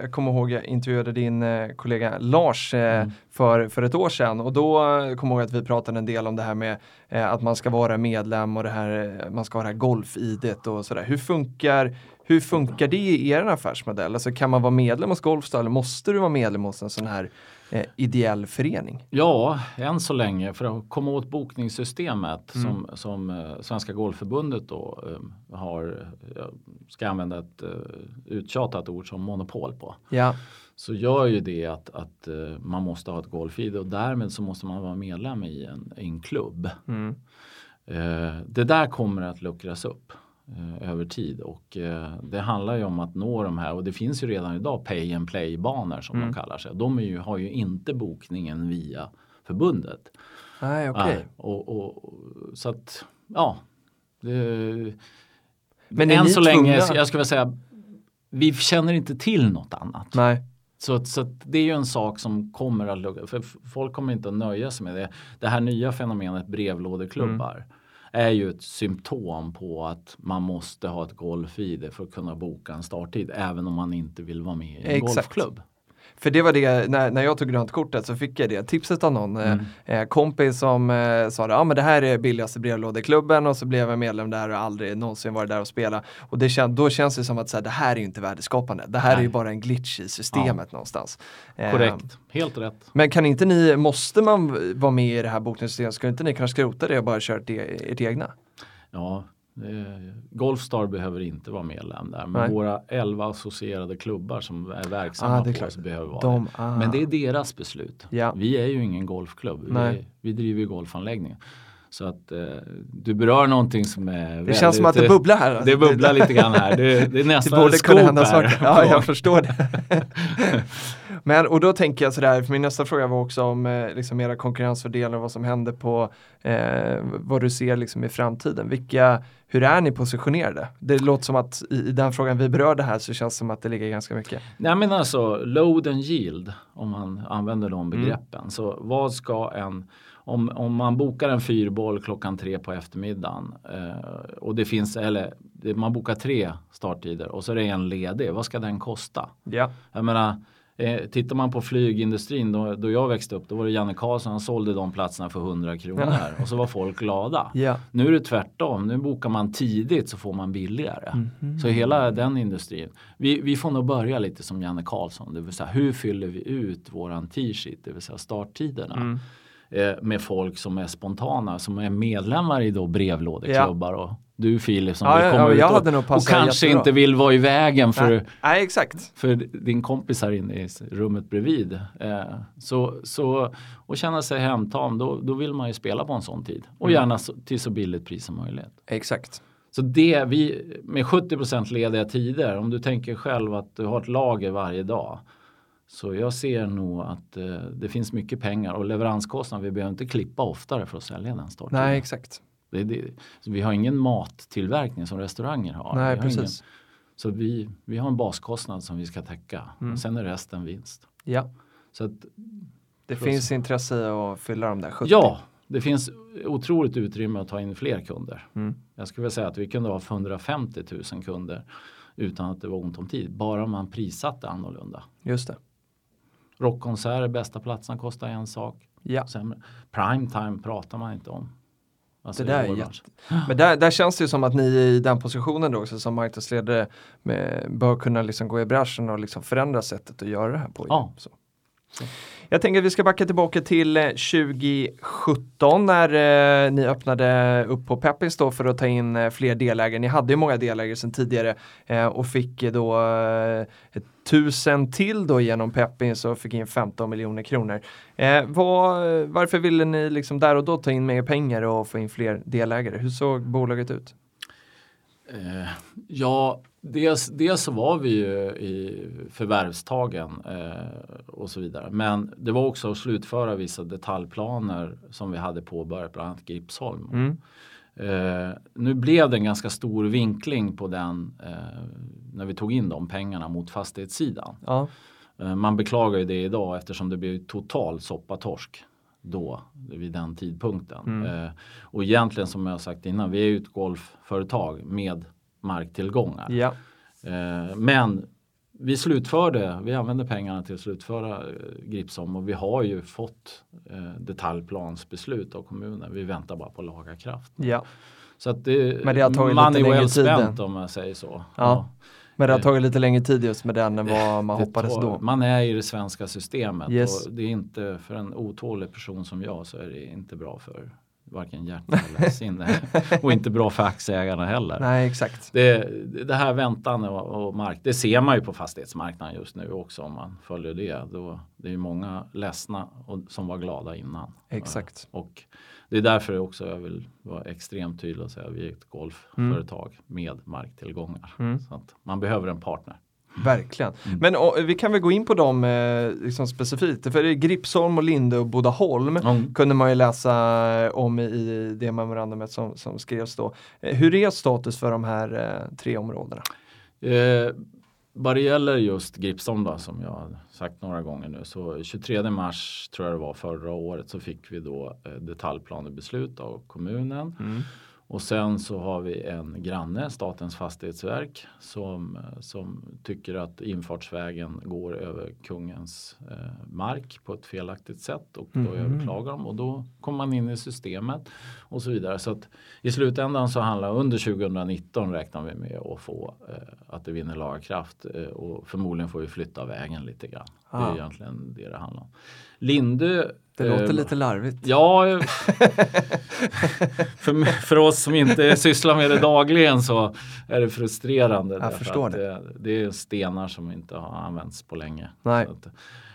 Speaker 2: jag kommer ihåg jag intervjuade din eh, kollega Lars eh,
Speaker 3: Mm.
Speaker 2: för, för ett år sedan och då eh, kommer jag ihåg att vi pratade en del om det här med att man ska vara medlem och det här, man ska ha det här golf-idet och sådär. Hur funkar, hur funkar det i er affärsmodell? Alltså kan man vara medlem hos Golfstad eller måste du vara medlem hos en sån här eh, ideell förening?
Speaker 3: Ja, än så länge för att komma åt bokningssystemet
Speaker 2: Mm.
Speaker 3: som, som eh, Svenska Golfförbundet då eh, har, jag ska använda ett eh, uttjatat ord som monopol på.
Speaker 2: Ja,
Speaker 3: så gör ju det att, att eh, man måste ha ett golf-id och därmed så måste man vara medlem i en, i en klubb.
Speaker 2: mm.
Speaker 3: Eh, det där kommer att luckras upp. Eh, över tid och eh, det handlar ju om att nå de här och det finns ju redan idag pay and play banor som
Speaker 2: Mm.
Speaker 3: de kallar sig. De ju, har ju inte bokningen via förbundet.
Speaker 2: Nej, okej.
Speaker 3: Nej, och, och, och, så att ja. Det,
Speaker 2: Men
Speaker 3: än så länge,
Speaker 2: tvungna-
Speaker 3: jag skulle vilja säga, vi känner inte till något annat.
Speaker 2: Nej.
Speaker 3: Så, så det är ju en sak som kommer att lugga, för folk kommer inte att nöja sig med det. Det här nya fenomenet brevlådeklubbar
Speaker 2: Mm.
Speaker 3: Är ju ett symptom på att man måste ha ett golf i det för att kunna boka en starttid även om man inte vill vara med i en
Speaker 2: Exakt.
Speaker 3: golfklubb.
Speaker 2: För det var det, när, när jag tog grönt kortet så fick jag det tipset av någon
Speaker 3: Mm.
Speaker 2: eh, eh, kompis som eh, sa ja ah, men det här är billigaste brevlådeklubben och så blev jag medlem där och aldrig någonsin varit där och spela. Och det då känns det som att så här, det här är ju inte värdeskapande. Det här är
Speaker 3: Nej.
Speaker 2: ju bara en glitch i systemet någonstans. Eh,
Speaker 3: Korrekt, helt rätt.
Speaker 2: Men kan inte ni, måste man vara med i det här bokningssystemet? Ska inte ni kanske skrota det och bara köra ert, ert egna?
Speaker 3: Ja, eh, Golfstar behöver inte vara medlem där men
Speaker 2: Nej.
Speaker 3: våra 11 associerade klubbar som är verksamma
Speaker 2: Ah, det är
Speaker 3: på oss behöver vara
Speaker 2: De, ah.
Speaker 3: Men det är deras beslut.
Speaker 2: Ja.
Speaker 3: Vi är ju ingen golfklubb. Vi, vi driver ju golfanläggningar. Så att eh, du berör någonting som är
Speaker 2: Det känns som att det bubblar här.
Speaker 3: Det bubblar lite grann här. Det, det är
Speaker 2: Det
Speaker 3: nästan
Speaker 2: borde
Speaker 3: ett
Speaker 2: kunna hända saker. Ja, jag förstår det. Men och då tänker jag sådär, för min nästa fråga var också om eh, liksom era konkurrensfördelar och vad som händer på eh, vad du ser liksom i framtiden. Vilka, hur är ni positionerade? Det låter som att i, i den frågan vi berörde här så känns det som att det ligger ganska mycket.
Speaker 3: Nej men alltså load and yield om man använder de
Speaker 2: Mm.
Speaker 3: begreppen. Så vad ska en om, om man bokar en fyrboll klockan tre på eftermiddagen eh, och det finns, eller man bokar tre starttider och så är det en ledig, vad ska den kosta?
Speaker 2: Ja.
Speaker 3: Jag menar, eh, tittar man på flygindustrin då, då jag växte upp, då var det Janne Karlsson, han sålde de platserna för 100 kronor och så var folk glada.
Speaker 2: Ja.
Speaker 3: Nu är det tvärtom, nu bokar man tidigt så får man billigare.
Speaker 2: Mhm.
Speaker 3: Så hela den industrin. Vi, vi får nog börja lite som Janne Karlsson, det vill säga hur fyller vi ut våran t-sheet, det vill säga starttiderna.
Speaker 2: Mm.
Speaker 3: Eh, med folk som är spontana, som är medlemmar i då brevlådeklubbar. Och du Filip som
Speaker 2: Ja,
Speaker 3: vill komma
Speaker 2: ja,
Speaker 3: ut och, och kanske
Speaker 2: jättebra.
Speaker 3: inte vill vara i vägen för
Speaker 2: Nej. Nej, exakt.
Speaker 3: för din kompis här inne i rummet bredvid. Eh, så, så, och känna sig hemtam, då, då vill man ju spela på en sån tid. Och
Speaker 2: Mm.
Speaker 3: gärna så, till så billigt pris som möjligt.
Speaker 2: Exakt.
Speaker 3: Så det vi, med 70% lediga tider, om du tänker själv att du har ett lager varje dag. Så jag ser nog att eh, det finns mycket pengar och leveranskostnader, vi behöver inte klippa oftare för att sälja den starttiden.
Speaker 2: Nej, exakt.
Speaker 3: Det, det, så vi har ingen mattillverkning som restauranger har.
Speaker 2: Nej,
Speaker 3: vi har ingen,
Speaker 2: precis.
Speaker 3: så vi, vi har en baskostnad som vi ska täcka.
Speaker 2: Mm.
Speaker 3: Och sen är resten vinst.
Speaker 2: Ja.
Speaker 3: Så att,
Speaker 2: Det finns intresse i att fylla de där 70.
Speaker 3: ja, det finns otroligt utrymme att ta in fler kunder.
Speaker 2: Mm.
Speaker 3: Jag skulle vilja säga att vi kunde ha 150 000 kunder utan att det var ont om tid. Bara man prissatte annorlunda.
Speaker 2: Just det.
Speaker 3: Rockkonserter, bästa platserna kostar en sak.
Speaker 2: Ja.
Speaker 3: Sämre. Prime time pratar man inte om. Alltså
Speaker 2: Det där är
Speaker 3: bransch.
Speaker 2: Men där, där känns det ju som att ni i den positionen då också som marknadsledare med, bör kunna liksom gå i bräschen och liksom förändra sättet att göra det här på.
Speaker 3: Ja.
Speaker 2: Så. Jag tänker att vi ska backa tillbaka till eh, 2017 när eh, ni öppnade upp på Peppins då för att ta in eh, fler delägare. Ni hade ju många delägare sedan tidigare eh, och fick eh, då eh, tusen till då genom Peppins och fick in 15 miljoner kronor. Eh, varför ville ni liksom där och då ta in mer pengar och få in fler delägare? Hur såg bolaget ut?
Speaker 3: Eh, ja, dels, dels så var vi ju i förvärvstagen eh, och så vidare. Men det var också att slutföra vissa detaljplaner som vi hade påbörjat, bland annat Gripsholm.
Speaker 2: Mm.
Speaker 3: Eh, nu blev det en ganska stor vinkling på den eh, när vi tog in de pengarna mot fastighetssidan.
Speaker 2: Ja.
Speaker 3: Eh, man beklagar ju det idag eftersom det blev total soppatorsk då vid den tidpunkten.
Speaker 2: Mm.
Speaker 3: Eh, och egentligen som jag sagt innan, vi är ju ett golfföretag med marktillgångar.
Speaker 2: ja.
Speaker 3: Eh, men vi slutförde, vi använde pengarna till att slutföra eh, Gripsholm och vi har ju fått eh, detaljplansbeslut av kommunen. Vi väntar bara på lagakraft.
Speaker 2: ja.
Speaker 3: Så att det,
Speaker 2: Men det har tagit lite längre
Speaker 3: well spent om jag säger så.
Speaker 2: Ja. Men det har tagit lite längre tid just med den än vad man
Speaker 3: det
Speaker 2: hoppades
Speaker 3: tar-
Speaker 2: då.
Speaker 3: Man är i det svenska systemet
Speaker 2: Yes.
Speaker 3: och det är inte för en otålig person som jag så är det inte bra för varken hjärta eller sinne och inte bra för aktieägarna heller.
Speaker 2: Nej, exakt.
Speaker 3: Det, det här väntan och, och mark, det ser man ju på fastighetsmarknaden just nu också om man följer det. Då, det är ju många ledsna och, som var glada innan.
Speaker 2: Exakt.
Speaker 3: Och det är därför också jag vill vara extremt tydlig och säga att vi är ett golfföretag med marktillgångar.
Speaker 2: Mm.
Speaker 3: Så att man behöver en partner.
Speaker 2: Verkligen. Men och, vi kan väl gå in på dem eh, liksom specifikt. För Gripsholm och Linde och Bodaholm
Speaker 3: Mm.
Speaker 2: kunde man ju läsa om i det memorandumet som, som skrevs då. Eh, hur är status för de här eh, tre områdena?
Speaker 3: Eh, vad det gäller just Gripsholm då, som jag sagt några gånger nu så 23 mars tror jag det var förra året så fick vi då eh, detaljplanebeslut av kommunen. Och sen så har vi en granne, Statens fastighetsverk, som, som tycker att infartsvägen går över kungens eh, mark på ett felaktigt sätt och då
Speaker 2: Mhm.
Speaker 3: överklagar de och då kommer man in i systemet och så vidare. Så att i slutändan så handlar under 2019 räknar vi med att få eh, att det vinner laga kraft eh, och förmodligen får vi flytta vägen lite grann. Det
Speaker 2: Ah.
Speaker 3: är egentligen det det handlar om. Lindö
Speaker 2: Det låter
Speaker 3: eh,
Speaker 2: lite larvigt.
Speaker 3: Ja, eh, för, för oss som inte sysslar med det dagligen så är det frustrerande. därför
Speaker 2: förstår
Speaker 3: att
Speaker 2: det.
Speaker 3: det. är stenar som inte har använts på länge.
Speaker 2: Nej.
Speaker 3: Att, eh,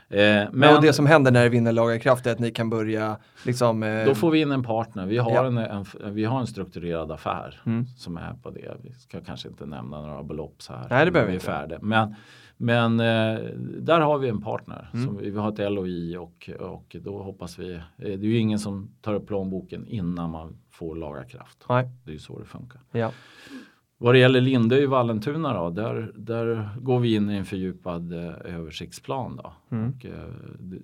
Speaker 2: Men,
Speaker 3: men
Speaker 2: och det som händer när det vinner laga kraft är att ni kan börja liksom eh,
Speaker 3: då får vi in en partner. Vi har,
Speaker 2: Ja.
Speaker 3: en, en, vi har en strukturerad affär
Speaker 2: Mm.
Speaker 3: som är på det. Vi ska kanske inte nämna några belopp så här.
Speaker 2: Nej, det behöver
Speaker 3: vi
Speaker 2: inte.
Speaker 3: färdiga. Men, men eh, där har vi en partner.
Speaker 2: Mm.
Speaker 3: Som vi, har ett LOI och, och då hoppas vi. eh, Det är ju ingen som tar upp plånboken innan man får laga kraft.
Speaker 2: Nej.
Speaker 3: Det är ju så det funkar.
Speaker 2: Ja.
Speaker 3: Vad det gäller Lindö i Vallentuna då, där, där går vi in i en fördjupad eh, översiktsplan. Då.
Speaker 2: Mm.
Speaker 3: Och, eh, det,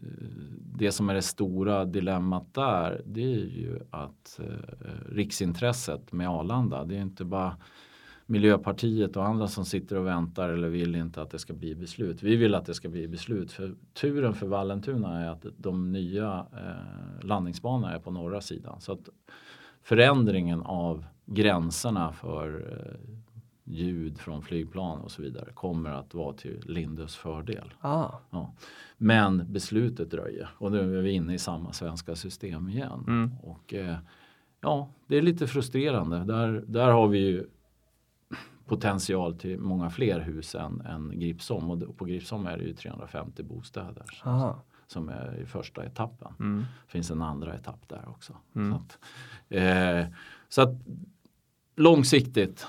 Speaker 3: det som är det stora dilemmat där det är ju att eh, riksintresset med Arlanda, det är inte bara Miljöpartiet och andra som sitter och väntar eller vill inte att det ska bli beslut. Vi vill att det ska bli beslut. För turen för Vallentuna är att de nya eh, landningsbanorna är på norra sidan. Så att förändringen av gränserna för eh, ljud från flygplan och så vidare kommer att vara till Lindös fördel.
Speaker 2: Ah.
Speaker 3: Ja. Men beslutet dröjer och nu är vi inne i samma svenska system igen.
Speaker 2: Mm.
Speaker 3: Och eh, ja, det är lite frustrerande. Där, där har vi ju potential till många fler hus än, än Gripsholm och på Gripsholm är det ju 350 bostäder som,
Speaker 2: Aha.
Speaker 3: som är i första etappen.
Speaker 2: Mm.
Speaker 3: Finns en andra etapp där också.
Speaker 2: Mm.
Speaker 3: Så, att, eh, så att långsiktigt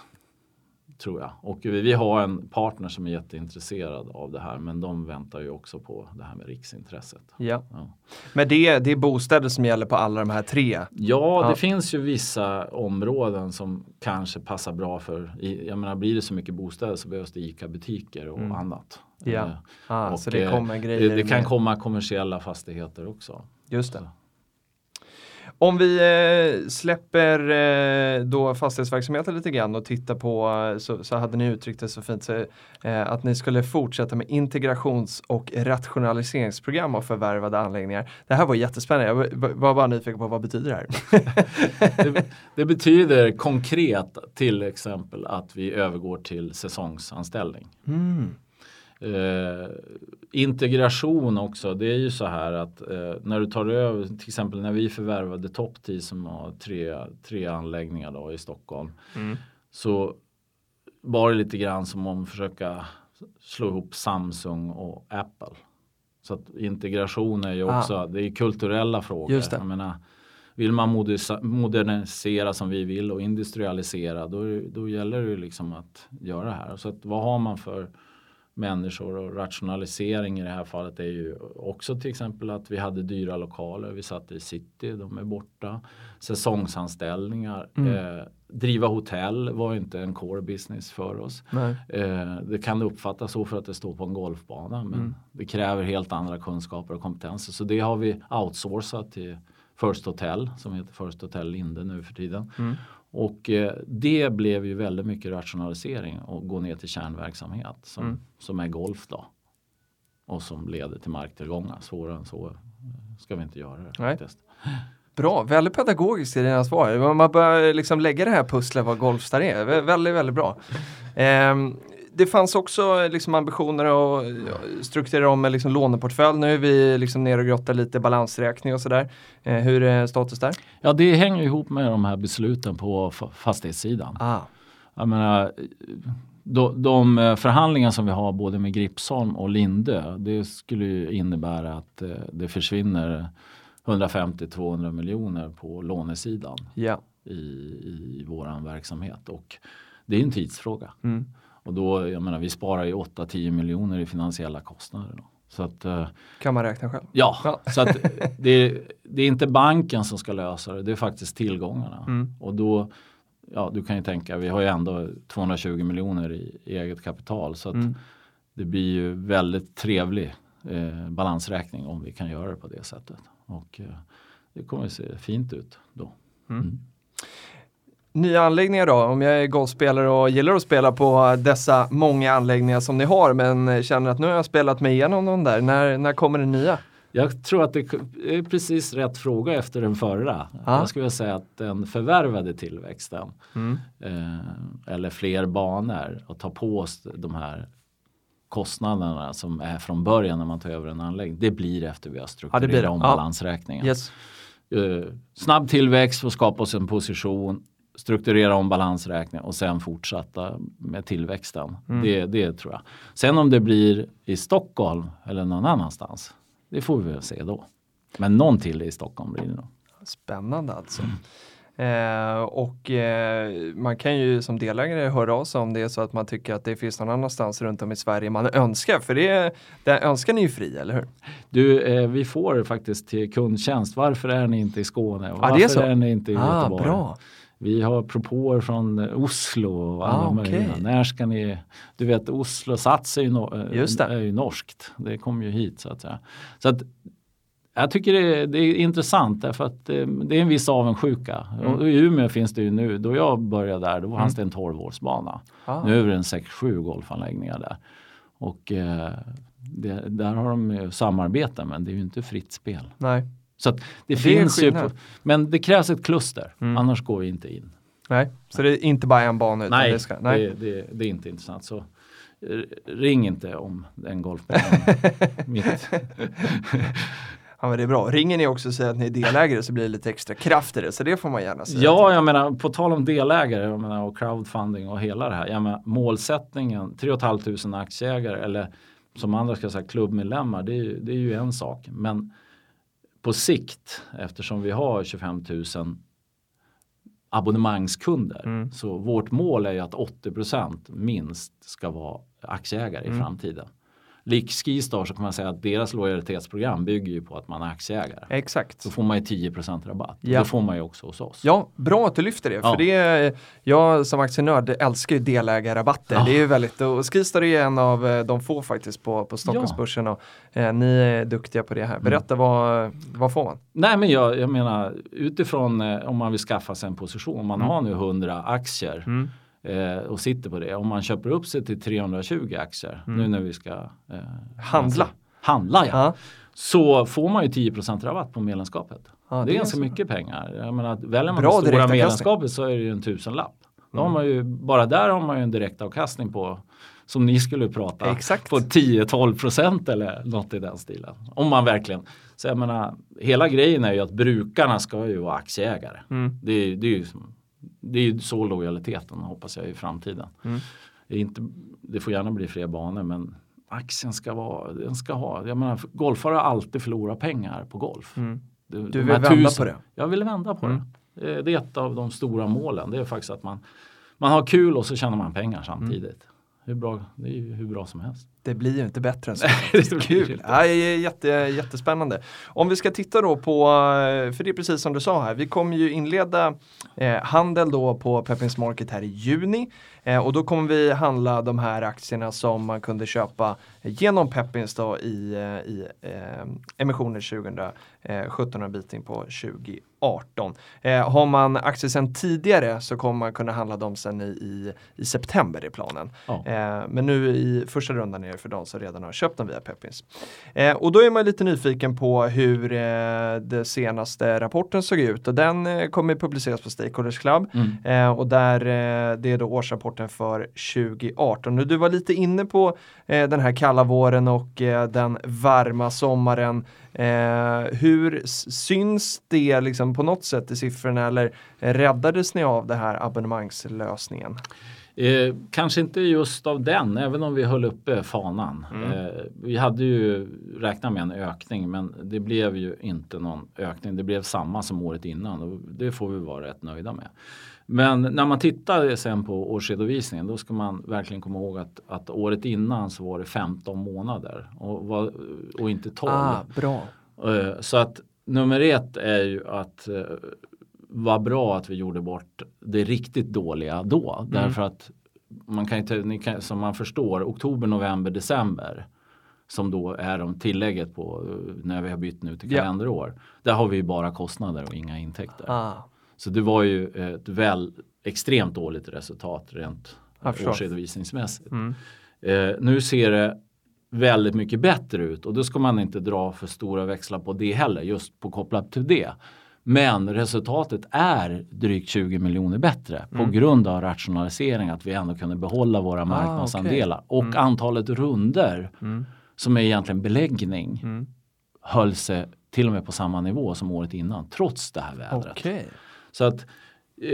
Speaker 3: tror jag. Och vi, vi har en partner som är jätteintresserad av det här men de väntar ju också på det här med riksintresset.
Speaker 2: Ja.
Speaker 3: Ja.
Speaker 2: Men det, det är bostäder som gäller på alla de här tre?
Speaker 3: Ja,
Speaker 2: Ja.
Speaker 3: det finns ju vissa områden som kanske passar bra för, jag menar blir det så mycket bostäder så behövs det ICA-butiker och
Speaker 2: Mm.
Speaker 3: annat.
Speaker 2: Ja.
Speaker 3: Eh,
Speaker 2: Ah,
Speaker 3: och,
Speaker 2: så det
Speaker 3: eh,
Speaker 2: kommer grejer
Speaker 3: det, det kan
Speaker 2: med-
Speaker 3: komma kommersiella fastigheter också.
Speaker 2: Just det.
Speaker 3: Så.
Speaker 2: Om vi eh, släpper eh, då fastighetsverksamheten lite grann och tittar på, eh, så, så hade ni uttryckt det så fint, så, eh, att ni skulle fortsätta med integrations och rationaliseringsprogram av förvärvade anläggningar. Det här var jättespännande, jag var- var bara nyfiken på vad betyder det här?
Speaker 3: Det, det betyder konkret till exempel att vi övergår till säsongsanställning.
Speaker 2: Mm.
Speaker 3: Eh, integration också, det är ju så här att eh, när du tar över, till exempel när vi förvärvade Top 10 som har tre, tre anläggningar då i Stockholm.
Speaker 2: Mm.
Speaker 3: Så var det lite grann som om försöka slå ihop Samsung och Apple. Så att integration är ju också, det är kulturella frågor.
Speaker 2: Ah. Just det.
Speaker 3: Jag menar, vill man modernisera som vi vill och industrialisera då, då gäller det ju liksom att göra det här. Så att, vad har man för människor och rationalisering i det här fallet är ju också till exempel att vi hade dyra lokaler. Vi satt i city, de är borta. Säsongsanställningar.
Speaker 2: Mm.
Speaker 3: Eh, driva hotell var inte en core business för oss. Eh, det kan uppfattas så för att det står på en golfbana men
Speaker 2: Mm.
Speaker 3: det kräver helt andra kunskaper och kompetenser. Så det har vi outsourcat till First Hotel som heter First Hotel Linde nu för tiden.
Speaker 2: Mm.
Speaker 3: Och eh, det blev ju väldigt mycket rationalisering och gå ner till kärnverksamhet som,
Speaker 2: Mm.
Speaker 3: som är golf då. Och som leder till marktillgångar. Svårare än så eh, ska vi inte göra det.
Speaker 2: Nej.
Speaker 3: faktiskt.
Speaker 2: Bra, väldigt pedagogiskt i dina svar. Man bör liksom lägga det här pusslet vad Golfstar är. Vä- Väldigt, väldigt bra. Ehm, det fanns också liksom ambitioner att ja, strukturera om med liksom låneportfölj. Nu är vi liksom nere och grottar lite balansräkning och sådär. Eh, hur är status där?
Speaker 3: Ja det hänger ihop med de här besluten på fa- fastighetssidan.
Speaker 2: Ah,
Speaker 3: Jag menar, de, de eh, förhandlingar som vi har både med Gripsholm och Lindö det skulle innebära att eh, det försvinner 150-200 miljoner på lånesidan
Speaker 2: Ja.
Speaker 3: i, i våran verksamhet och det är en tidsfråga.
Speaker 2: Mm.
Speaker 3: Och då, jag menar, vi sparar ju 8-10 miljoner i finansiella kostnader. Då. Så att, eh,
Speaker 2: Kan man räkna själv.
Speaker 3: ja,
Speaker 2: Ja.
Speaker 3: så att det, det är inte banken som ska lösa det, det är faktiskt tillgångarna.
Speaker 2: Mm.
Speaker 3: Och då, ja du kan ju tänka, vi har ju ändå 220 miljoner i eget kapital så att
Speaker 2: Mm.
Speaker 3: det blir ju väldigt trevlig eh, balansräkning om vi kan göra det på det sättet. Och eh, det kommer att se fint ut då.
Speaker 2: Mm. Nya anläggningar då? Om jag är golfspelare och gillar att spela på dessa många anläggningar som ni har men känner att nu har jag spelat mig igenom de där. När, när kommer det nya?
Speaker 3: Jag tror att det är precis rätt fråga efter den förra.
Speaker 2: Ja.
Speaker 3: Jag skulle säga att den förvärvade tillväxten
Speaker 2: Mm.
Speaker 3: eh, eller fler banor och ta på oss de här kostnaderna som är från början när man tar över en anläggning. Det blir efter vi har strukturerat
Speaker 2: det.
Speaker 3: om
Speaker 2: Ja.
Speaker 3: balansräkningen.
Speaker 2: Yes.
Speaker 3: Eh, snabb tillväxt och skapa oss en position strukturera om balansräkningen och sen fortsätta med tillväxten.
Speaker 2: Mm.
Speaker 3: Det, det tror jag. Sen om det blir i Stockholm eller någon annanstans, det får vi väl se då. Men någon till i Stockholm blir det nog.
Speaker 2: Spännande alltså. Eh, och eh, man kan ju som delägare höra av sig om det är så att man tycker att det finns någon annanstans runt om i Sverige man önskar. För det, det önskan är ju fri, eller hur?
Speaker 3: Du, eh, vi får faktiskt till kundtjänst. Varför är ni inte i Skåne?
Speaker 2: Ja, det är
Speaker 3: varför
Speaker 2: så.
Speaker 3: är ni inte i
Speaker 2: Ah,
Speaker 3: Göteborg?
Speaker 2: bra.
Speaker 3: Vi har propåer från eh, Oslo och alla
Speaker 2: Ah,
Speaker 3: möjliga. När ska ni? Du vet Oslo Sats är ju, no, eh, är ju norskt. Det kom ju hit så att säga. Så att, jag tycker det är, det är intressant därför att eh, det är en viss avundsjuka.
Speaker 2: Mm.
Speaker 3: Och I Umeå finns det ju nu, då jag började där, då fanns det en 12-årsbana.
Speaker 2: Ah.
Speaker 3: Nu är det en 6-7 golfanläggningar där. Och eh, det, där har de ju samarbete men det är ju inte fritt spel.
Speaker 2: Nej.
Speaker 3: Så det,
Speaker 2: Det
Speaker 3: finns ju, på, men det krävs ett kluster,
Speaker 2: Mm.
Speaker 3: annars går vi inte in.
Speaker 2: nej, så det är inte bara en bana utan
Speaker 3: Nej,
Speaker 2: det ska, nej.
Speaker 3: Det, det, det är inte intressant. Så ring inte om den golfbanan. Mitt.
Speaker 2: Ja, men det är bra. Ringer ni också och säger att ni är delägare så blir det lite extra kraft i det, så det får man gärna säga.
Speaker 3: Ja, jag menar på tal om delägare jag menar, och crowdfunding och hela det här. Jag menar, målsättningen 3 500 aktieägare eller som andra ska säga klubbmedlemmar, det är, det är ju en sak. Men på sikt, eftersom vi har 25 000 abonnemangskunder,
Speaker 2: Mm.
Speaker 3: så vårt mål är ju att 80% minst ska vara aktieägare
Speaker 2: Mm.
Speaker 3: i framtiden. Lik Skistar så kan man säga att deras lojalitetsprogram bygger ju på att man är aktieägare.
Speaker 2: Exakt.
Speaker 3: Så får man ju 10% rabatt.
Speaker 2: Ja.
Speaker 3: Det får man ju också hos oss.
Speaker 2: Ja, bra att du lyfter det.
Speaker 3: Ja.
Speaker 2: För det är, jag som aktienörd älskar ju delägarrabatter.
Speaker 3: Ja.
Speaker 2: Det är ju väldigt, och Skistar är en av eh, de få faktiskt på, på Stockholmsbörsen. Och, eh, ni är duktiga på det här. Berätta vad, vad får man?
Speaker 3: Nej men jag, jag menar utifrån eh, om man vill skaffa sig en position. Om man
Speaker 2: Mm.
Speaker 3: har nu 100 aktier eh, och sitter på det. Om man köper upp sig till 320 aktier nu när vi ska eh,
Speaker 2: Handla.
Speaker 3: alltså, handla ja.
Speaker 2: Ja.
Speaker 3: Så får man ju 10% rabatt på medlemskapet.
Speaker 2: Ja,
Speaker 3: det,
Speaker 2: det
Speaker 3: är ganska
Speaker 2: så.
Speaker 3: mycket pengar. Jag menar, väljer man
Speaker 2: Bra
Speaker 3: det stora medlemskapet så är det ju en tusenlapp. Då
Speaker 2: Mm.
Speaker 3: har man ju, bara där har man ju en direktavkastning på som ni skulle prata
Speaker 2: Exakt.
Speaker 3: på 10-12 procent eller något i den stilen. Om man verkligen, så jag menar, hela grejen är ju att brukarna ska ju vara aktieägare.
Speaker 2: Mm.
Speaker 3: Det, är, det, är ju, det är ju så lojaliteten hoppas jag i framtiden.
Speaker 2: Mm.
Speaker 3: Det, är inte, det får gärna bli fler banor men aktien ska vara, den ska ha, jag menar golfare har alltid förlorat pengar på golf.
Speaker 2: Mm.
Speaker 3: Det-
Speaker 2: Du vill vända på det?
Speaker 3: Jag vill vända på
Speaker 2: Mm.
Speaker 3: det. Eh, Det är ett av de stora målen. Det är faktiskt att man, man har kul och så tjänar man pengar samtidigt.
Speaker 2: Mm.
Speaker 3: Hur bra, det är ju hur bra som helst.
Speaker 2: Det blir ju inte bättre än så.
Speaker 3: Det
Speaker 2: Kul! Ja, jätte, jättespännande. Om vi ska titta då på, eh, för det är precis som du sa här, vi kommer ju inleda eh, handel då på Peppins Market här i juni. Eh, och då kommer vi handla de här aktierna som man kunde köpa genom Peppins då i, eh, i eh, emissioner 2017 och en bit in på 2018. Eh, har man aktier sedan tidigare så kommer man kunna handla dem sen i, i, i september i planen.
Speaker 3: Ja.
Speaker 2: Eh, men nu i första rundan är det för de som redan har köpt dem via Peppins. Eh, och då är man lite nyfiken på hur eh, den senaste rapporten såg ut och den eh, kommer publiceras på Stakeholders Club.
Speaker 3: Mm.
Speaker 2: Eh, och där eh, det är då årsrapporten för 2018. Och du var lite inne på eh, den här kalla våren och den varma sommaren. Hur syns det liksom på något sätt i siffrorna eller räddades ni av det här abonnemangslösningen?
Speaker 3: Eh, kanske inte just av den, även om vi höll uppe fanan.
Speaker 2: Mm.
Speaker 3: Eh, vi hade ju räknat med en ökning men det blev ju inte någon ökning. Det blev samma som året innan och det får vi vara rätt nöjda med. Men när man tittar sen på årsredovisningen då ska man verkligen komma ihåg att, att året innan så var det 15 månader och, var, och inte 12.
Speaker 2: Ah, bra.
Speaker 3: Eh, Så att nummer ett är ju att eh, vad bra att vi gjorde bort det riktigt dåliga då. Därför att man kan inte, ni kan, som man förstår, oktober, november, december som då är de tillägget på eh, när vi har bytt nu till
Speaker 2: Ja.
Speaker 3: kalenderår. Där har vi ju bara kostnader och inga intäkter.
Speaker 2: Ah,
Speaker 3: Så det var ju ett väl extremt dåligt resultat rent årsredovisningsmässigt.
Speaker 2: mm.
Speaker 3: Eh, nu ser det väldigt mycket bättre ut och då ska man inte dra för stora växlar på det heller, just på kopplat till det. Men resultatet är drygt 20 miljoner bättre på grund av rationalisering, att vi ändå kunde behålla våra marknadsandelar. Och antalet runder
Speaker 2: Mm.
Speaker 3: som är egentligen beläggning
Speaker 2: Mm.
Speaker 3: höll sig till och med på samma nivå som året innan, trots det här vädret.
Speaker 2: Okej.
Speaker 3: Så att eh,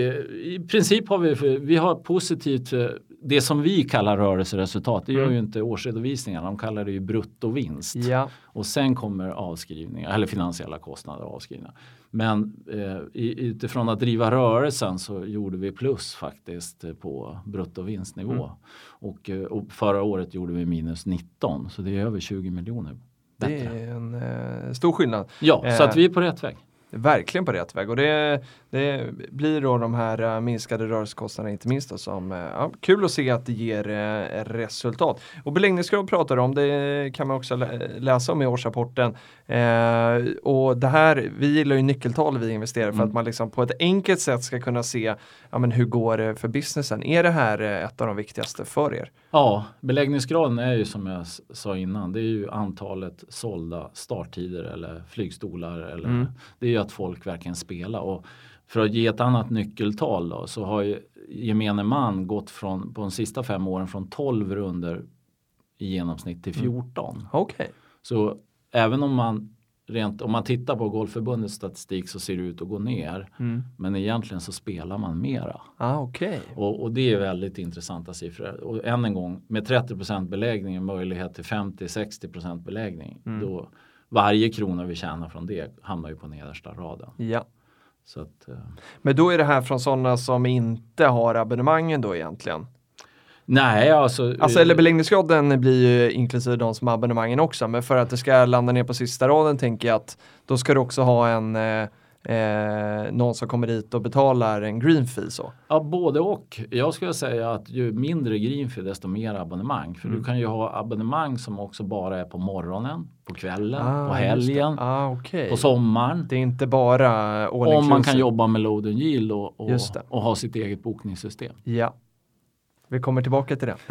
Speaker 3: i princip har vi, vi har positivt, eh, det som vi kallar rörelseresultat, det gör
Speaker 2: Mm.
Speaker 3: ju inte årsredovisningarna, de kallar det ju bruttovinst.
Speaker 2: Ja.
Speaker 3: Och sen kommer avskrivningar, eller finansiella kostnader och avskrivningar. Men eh, utifrån att driva rörelsen så gjorde vi plus faktiskt eh, på bruttovinstnivå.
Speaker 2: Mm.
Speaker 3: Och, eh, och förra året gjorde vi minus 19 så det är över 20 miljoner
Speaker 2: Det är en eh, stor skillnad.
Speaker 3: Ja, så
Speaker 2: Eh,
Speaker 3: att vi är på rätt väg.
Speaker 2: Verkligen på rätt väg och det, det blir då de här eh, minskade rörelsekostnaderna inte minst då, som, eh, ja, kul att se att det ger eh, resultat. Och beläggningsgrad pratar om, det kan man också lä- läsa om i årsrapporten. Eh, och det här, vi gillar ju nyckeltal vi investerar för
Speaker 3: Mm.
Speaker 2: att man liksom på ett enkelt sätt ska kunna se ja, men hur går det för businessen. Är det här ett av de viktigaste för er?
Speaker 3: Ja, beläggningsgraden är ju som jag sa innan, det är ju antalet sålda starttider eller flygstolar. Eller,
Speaker 2: Mm.
Speaker 3: Det är att folk verkligen spelar. Och för att ge ett annat nyckeltal då, så har ju gemene man gått från, på de sista fem åren från 12 runder i genomsnitt till 14.
Speaker 2: Okej.
Speaker 3: Så även om man rent, om man tittar på Golfförbundets statistik så ser det ut att gå ner.
Speaker 2: Mm.
Speaker 3: Men egentligen så spelar man mera.
Speaker 2: Ah, okej.
Speaker 3: Och, och det är väldigt intressanta siffror. Och än en gång, med 30% beläggning och möjlighet till 50-60 beläggning.
Speaker 2: Mm.
Speaker 3: Då varje krona vi tjänar från det hamnar ju på nedersta raden.
Speaker 2: Ja.
Speaker 3: Så att, eh,
Speaker 2: Men då är det här från sådana som inte har abonnemangen då egentligen?
Speaker 3: nej, alltså.
Speaker 2: Alltså
Speaker 3: eh,
Speaker 2: eller beläggningsgraden blir ju inklusive de som har abonnemangen också. Men för att det ska landa ner på sista raden tänker jag att då ska du också ha en eh, eh, någon som kommer dit och betalar en green fee så.
Speaker 3: Ja, både och. Jag skulle säga att ju mindre greenfee desto mer abonnemang. För
Speaker 2: Mm.
Speaker 3: du kan ju ha abonnemang som också bara är på morgonen, på kvällen,
Speaker 2: Ah,
Speaker 3: på helgen,
Speaker 2: Ah, okej.
Speaker 3: på sommaren.
Speaker 2: Det är inte bara
Speaker 3: Om man kan jobba med load and yield och, och, och ha sitt eget bokningssystem.
Speaker 2: Ja. Vi kommer tillbaka till det.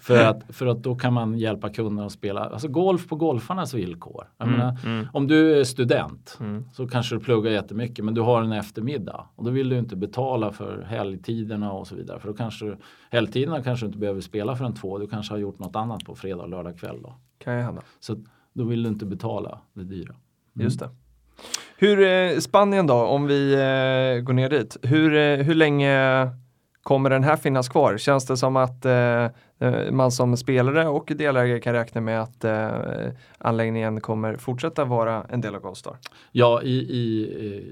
Speaker 3: För att, för att då kan man hjälpa kunderna att spela alltså golf på golfarnas villkor. Jag menar,
Speaker 2: mm.
Speaker 3: Om du är student
Speaker 2: Mm.
Speaker 3: så kanske du pluggar jättemycket men du har en eftermiddag och då vill du inte betala för helgtiderna och så vidare. För då kanske du, helgtiderna kanske du inte behöver spela förrän två. Du kanske har gjort något annat på fredag och lördag kväll. Då.
Speaker 2: Kan ju hända.
Speaker 3: Så då vill du inte betala det dyra.
Speaker 2: Just det. Hur, eh, Spanien då, om vi eh, går ner dit. Hur, eh, hur länge kommer den här finnas kvar? Känns det som att eh, eh, man som spelare och delägare kan räkna med att eh, anläggningen kommer fortsätta vara en del av Goldstar?
Speaker 3: Ja, i, i,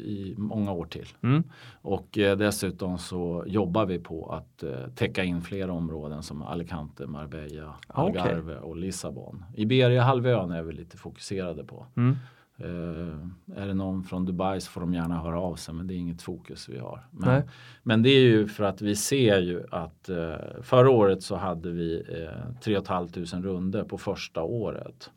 Speaker 3: i många år till.
Speaker 2: Mm.
Speaker 3: Och eh, dessutom så jobbar vi på att eh, täcka in fler områden som Alicante, Marbella,
Speaker 2: Ah.
Speaker 3: Algarve och Lissabon. Iberia-halvön är vi lite fokuserade på.
Speaker 2: Mm.
Speaker 3: Eh, är det någon från Dubai så får de gärna höra av sig men det är inget fokus vi har. Men, men det är ju för att vi ser ju att eh, förra året så hade vi eh, 3 500 runder på första året.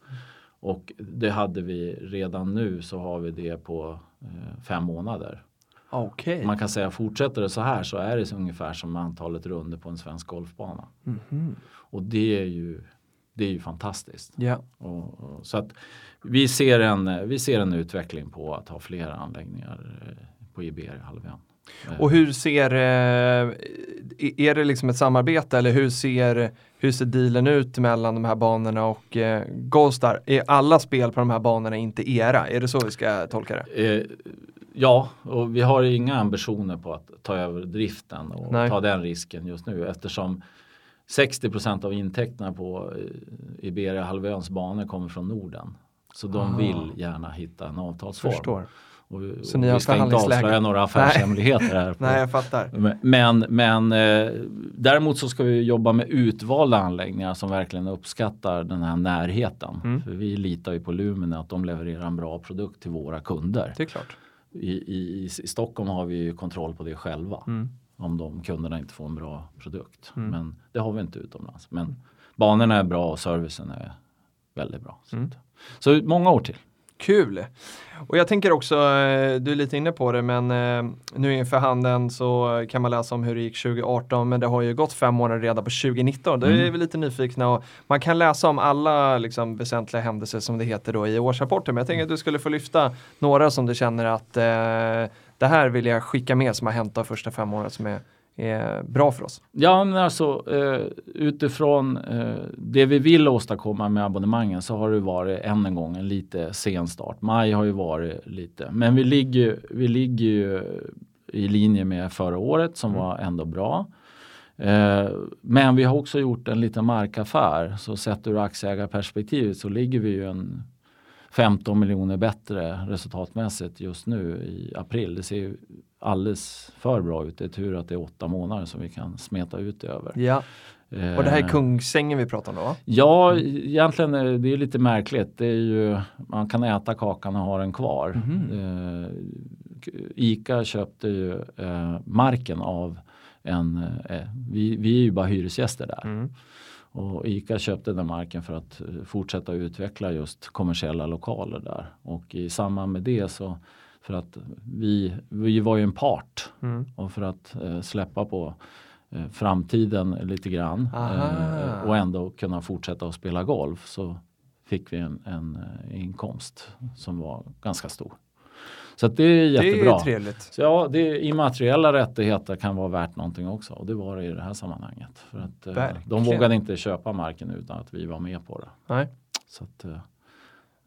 Speaker 3: Och det hade vi redan nu så har vi det på eh, fem månader.
Speaker 2: Okej.
Speaker 3: Man kan säga fortsätter det så här så är det ungefär som antalet runder på en svensk golfbana.
Speaker 2: Mhm.
Speaker 3: Och det är ju, det är ju fantastiskt.
Speaker 2: Ja.
Speaker 3: Och, och, så att vi ser, en, vi ser en utveckling på att ha fler anläggningar eh, på Iberhalvön. Eh,
Speaker 2: Och hur ser, eh, är det liksom ett samarbete eller hur ser, hur ser dealen ut mellan de här banorna och Goldstar? Är alla spel på de här banorna inte era? Är det så vi ska tolka det?
Speaker 3: Ja, och vi har inga ambitioner på att ta över driften och
Speaker 2: Nej.
Speaker 3: ta den risken just nu eftersom 60% av intäkterna på Iberia-halvöns banor kommer från Norden. Så de
Speaker 2: Ah.
Speaker 3: vill gärna hitta en avtalsform.
Speaker 2: Förstår.
Speaker 3: Och vi,
Speaker 2: Så
Speaker 3: och
Speaker 2: ni har
Speaker 3: vi ska inte avslöja några affärshemligheter här. På.
Speaker 2: Nej, jag fattar.
Speaker 3: Men, men eh, däremot så ska vi jobba med utvalda anläggningar som verkligen uppskattar den här närheten.
Speaker 2: Mm.
Speaker 3: För vi litar ju på Lumina att de levererar en bra produkt till våra kunder.
Speaker 2: Det är klart.
Speaker 3: I, i, I Stockholm har vi ju kontroll på det själva.
Speaker 2: Mm.
Speaker 3: Om de kunderna inte får en bra produkt.
Speaker 2: Mm.
Speaker 3: Men det har vi inte utomlands. Men banorna är bra och servicen är väldigt bra. Så, många år till.
Speaker 2: Kul! Och jag tänker också, eh, du är lite inne på det, men eh, nu inför handen så kan man läsa om hur det gick 2018, men det har ju gått fem månader redan på 2019. Då är
Speaker 3: Mm.
Speaker 2: vi lite nyfikna och man kan läsa om alla liksom, väsentliga händelser som det heter då i årsrapporten, men jag tänker att du skulle få lyfta några som du känner att eh, det här vill jag skicka med som har hänt de första fem åren som är, är bra för oss.
Speaker 3: Ja, men alltså eh, utifrån eh, det vi vill åstadkomma med abonnemangen så har det varit än en gång en lite sen start. Maj har ju varit lite, men vi ligger, vi ligger ju i linje med förra året som
Speaker 2: Mm.
Speaker 3: var ändå bra. Eh, men vi har också gjort en liten markaffär så sett ur aktieägarperspektivet så ligger vi ju en 15 miljoner bättre resultatmässigt just nu i april. Det ser ju alldeles för bra ut. Det är tur att det är åtta månader som vi kan smeta ut det över.
Speaker 2: Ja. Och det här är
Speaker 3: Eh,
Speaker 2: Kungsängen vi pratar om då?
Speaker 3: Ja, egentligen är det är lite märkligt. Det är ju, man kan äta kakan och ha den kvar. Eh, Ica köpte ju eh, marken av en, vi, vi är ju bara hyresgäster där.
Speaker 2: Mm.
Speaker 3: Och Ica köpte den marken för att eh, fortsätta utveckla just kommersiella lokaler där. Och i samband med det så för att vi, vi var ju en part
Speaker 2: Mm.
Speaker 3: och för att eh, släppa på eh, framtiden lite grann eh, och ändå kunna fortsätta att spela golf så fick vi en, en eh, inkomst som var ganska stor. Så det är
Speaker 2: Det är
Speaker 3: jättebra.
Speaker 2: trevligt.
Speaker 3: Så ja, det, immateriella rättigheter kan vara värt någonting också och det var det i det här sammanhanget. För att, eh, de vågade inte köpa marken utan att vi var med på det.
Speaker 2: Nej.
Speaker 3: Så att, eh,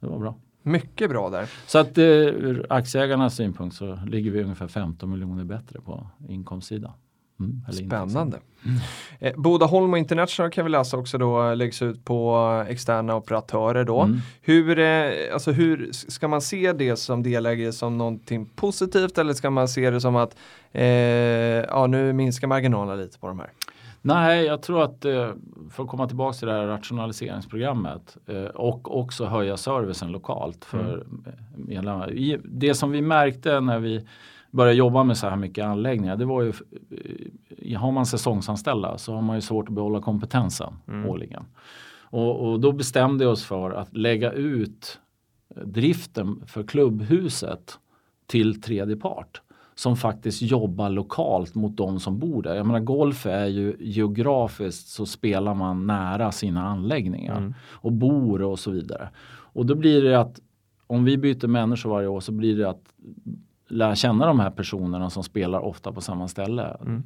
Speaker 3: det var bra.
Speaker 2: Mycket bra där.
Speaker 3: Så att eh, ur aktieägarnas synpunkt så ligger vi ungefär 15 miljoner bättre på inkomstsidan. Mm, intäktssidan.
Speaker 2: Spännande. Eh, Bodaholm och International kan vi läsa också då läggs ut på externa operatörer då.
Speaker 3: Mm.
Speaker 2: Hur, eh, alltså hur ska man se det som delägare som någonting positivt eller ska man se det som att eh, ja, nu minskar marginalerna lite på de här?
Speaker 3: Nej, jag tror att eh, för att komma tillbaka till det här rationaliseringsprogrammet eh, och också höja servicen lokalt för medlemmar. I- Det som vi märkte när vi började jobba med så här mycket anläggningar, det var ju eh, har man säsongsanställda så har man ju svårt att behålla kompetensen
Speaker 2: Mm.
Speaker 3: årligen. Och, och då bestämde vi oss för att lägga ut driften för klubbhuset till tredje part som faktiskt jobbar lokalt mot de som bor där. Jag menar golf är ju geografiskt så spelar man nära sina anläggningar
Speaker 2: Mm.
Speaker 3: och bor och så vidare. Och då blir det att om vi byter människor varje år så blir det att lära känna de här personerna som spelar ofta på samma ställe.
Speaker 2: Mm.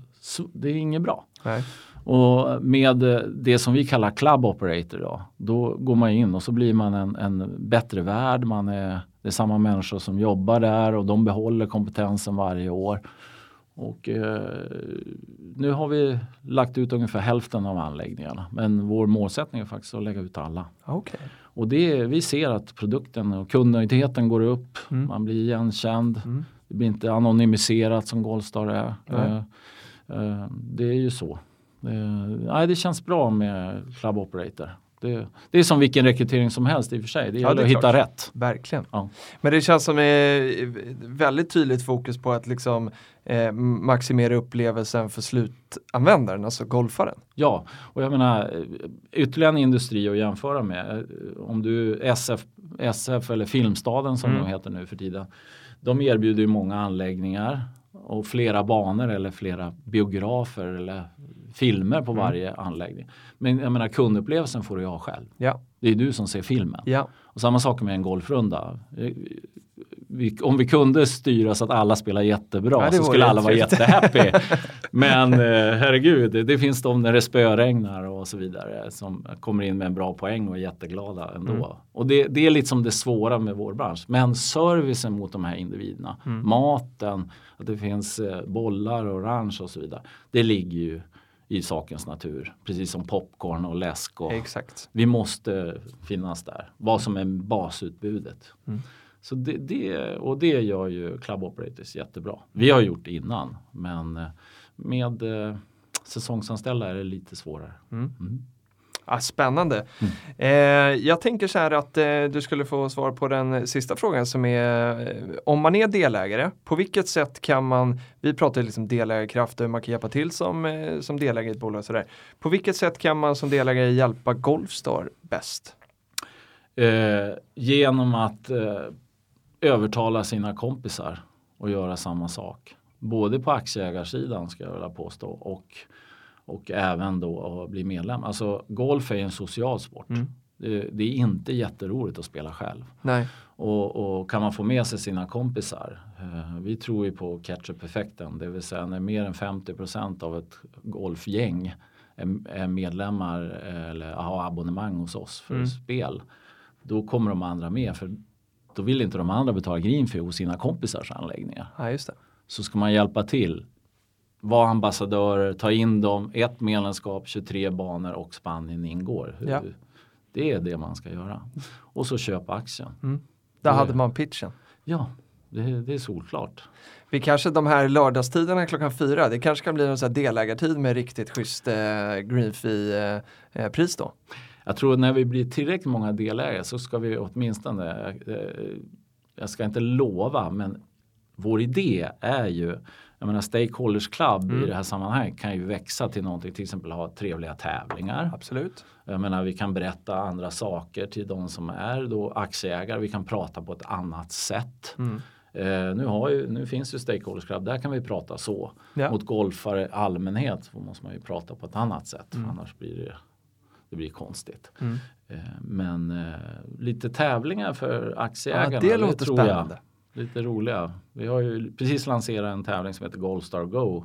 Speaker 3: Det är inget bra.
Speaker 2: Nej.
Speaker 3: Och med det som vi kallar club operator då, då går man in och så blir man en, en bättre värd. Man är, det är samma människor som jobbar där och de behåller kompetensen varje år. Och eh, nu har vi lagt ut ungefär hälften av anläggningarna. Men vår målsättning är faktiskt att lägga ut alla.
Speaker 2: Okej.
Speaker 3: Och det, vi ser att produkten och kundnöjdheten går upp.
Speaker 2: Mm.
Speaker 3: Man blir igenkänd.
Speaker 2: Mm.
Speaker 3: Det blir inte anonymiserat som Goldstar är. Eh, eh, det är ju så. Eh, nej, det känns bra med Club Operator. Det, det är som vilken rekrytering som helst i och för sig. Det
Speaker 2: Ja,
Speaker 3: gäller
Speaker 2: det är
Speaker 3: att hitta rätt.
Speaker 2: Verkligen.
Speaker 3: Ja.
Speaker 2: Men det känns som eh, väldigt tydligt fokus på att liksom eh, maximera upplevelsen för slutanvändaren, alltså golfaren.
Speaker 3: Ja, och jag menar eh, ytterligare en industri att jämföra med. Eh, Om du SF, SF eller Filmstaden som
Speaker 2: Mm.
Speaker 3: de heter nu för tiden. De erbjuder ju många anläggningar och flera banor eller flera biografer eller filmer på
Speaker 2: Mm.
Speaker 3: varje anläggning. Men jag menar kundupplevelsen får du ha själv.
Speaker 2: Ja.
Speaker 3: Det är du som ser filmen.
Speaker 2: Ja.
Speaker 3: Och samma sak med en golfrunda. Eh, vi, om vi kunde styra så att alla spelar jättebra
Speaker 2: Ja,
Speaker 3: så skulle alla vara jättehappy. Men eh, herregud, det, det finns de när det spöregnar och så vidare som kommer in med en bra poäng och är jätteglada ändå.
Speaker 2: Mm.
Speaker 3: Och det, det är liksom det svåra med vår bransch. Men servicen mot de här individerna,
Speaker 2: Mm.
Speaker 3: maten, att det finns eh, bollar och orange och så vidare. Det ligger ju i sakens natur. Precis som popcorn och läsk. Och,
Speaker 2: Exakt.
Speaker 3: vi måste finnas där. Vad som är basutbudet.
Speaker 2: Mm.
Speaker 3: Så det, det, och det gör ju Club Operators jättebra. Vi har gjort det innan men eh, med eh, säsongsanställda är det lite svårare.
Speaker 2: Mm.
Speaker 3: Mm.
Speaker 2: Ah, spännande.
Speaker 3: Mm.
Speaker 2: Eh, jag tänker så här att eh, du skulle få svar på den sista frågan som är eh, om man är delägare, på vilket sätt kan man, vi pratar liksom delägarkraft och hur man kan hjälpa till som, eh, som delägare i ett bolag. och Sådär. På vilket sätt kan man som delägare hjälpa Golfstar bäst?
Speaker 3: Eh, genom att övertala sina kompisar och göra samma sak. Både på aktieägarsidan ska jag vilja påstå och, och även då att bli medlem. Alltså golf är en social sport.
Speaker 2: Mm.
Speaker 3: Det, det är inte jätteroligt att spela själv.
Speaker 2: Nej.
Speaker 3: Och, och kan man få med sig sina kompisar. Eh, vi tror ju på catch-up-effekten. Det vill säga när mer än 50% av ett golfgäng är, medlemmar eh, eller har abonnemang hos oss för
Speaker 2: Mm.
Speaker 3: spel. Då kommer de andra med. För då vill inte de andra betala green fee hos sina kompisars anläggningar.
Speaker 2: Ja, just det.
Speaker 3: Så ska man hjälpa till. Vara ambassadörer, ta in dem, ett medlemskap, 23 banor och Spanien ingår.
Speaker 2: Ja.
Speaker 3: Det är det man ska göra. Och så köpa aktien.
Speaker 2: Där
Speaker 3: Det-
Speaker 2: hade man pitchen.
Speaker 3: Ja, det, det är solklart.
Speaker 2: Vi kanske de här lördagstiderna klockan fyra, det kanske kan bli en sån delägartid med riktigt schysst eh, green fee eh, eh, då.
Speaker 3: Jag tror när vi blir tillräckligt många delägare så ska vi åtminstone, eh, jag ska inte lova, men vår idé är ju, jag menar Stakeholders Club
Speaker 2: Mm.
Speaker 3: i det här sammanhanget kan ju växa till någonting, till exempel ha trevliga tävlingar.
Speaker 2: Absolut.
Speaker 3: Jag menar vi kan berätta andra saker till de som är då aktieägare, vi kan prata på ett annat sätt.
Speaker 2: Mm.
Speaker 3: Eh, nu, ju, nu finns ju Stakeholders Club, där kan vi prata så.
Speaker 2: Ja.
Speaker 3: Mot golfare i allmänhet måste man ju prata på ett annat sätt,
Speaker 2: Mm.
Speaker 3: annars blir det, det blir konstigt.
Speaker 2: Mm.
Speaker 3: Eh, Men eh, lite tävlingar för aktieägarna.
Speaker 2: Ja, det låter
Speaker 3: tror
Speaker 2: spännande.
Speaker 3: Jag, lite roliga. Vi har ju precis lanserat en tävling som heter Goldstar Go.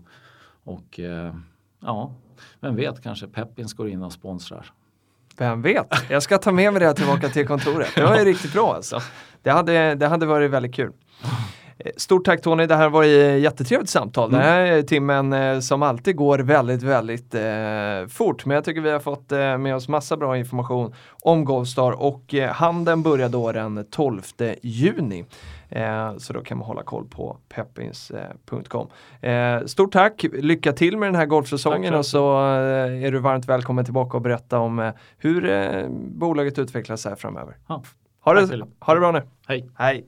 Speaker 3: Och eh, ja, vem vet kanske Peppins går in och sponsrar.
Speaker 2: Vem vet? Jag ska ta med mig det här tillbaka till kontoret. Det var ju riktigt bra alltså. Det hade, det hade varit väldigt kul. Eh, Stort tack Tony, det här var ett jättetrevligt samtal. Den här timmen eh, som alltid går väldigt, väldigt eh, fort. Men jag tycker vi har fått eh, med oss massa bra information om Goldstar och eh, handeln börjar då den 12 juni. Eh, så då kan man hålla koll på peppins.com. Eh, stort tack, lycka till med den här golfsäsongen och så eh, är du varmt välkommen tillbaka och berätta om eh, hur eh, bolaget utvecklas här framöver.
Speaker 3: Ja.
Speaker 2: Ha det, ha det bra nu.
Speaker 3: Hej!
Speaker 2: Hej!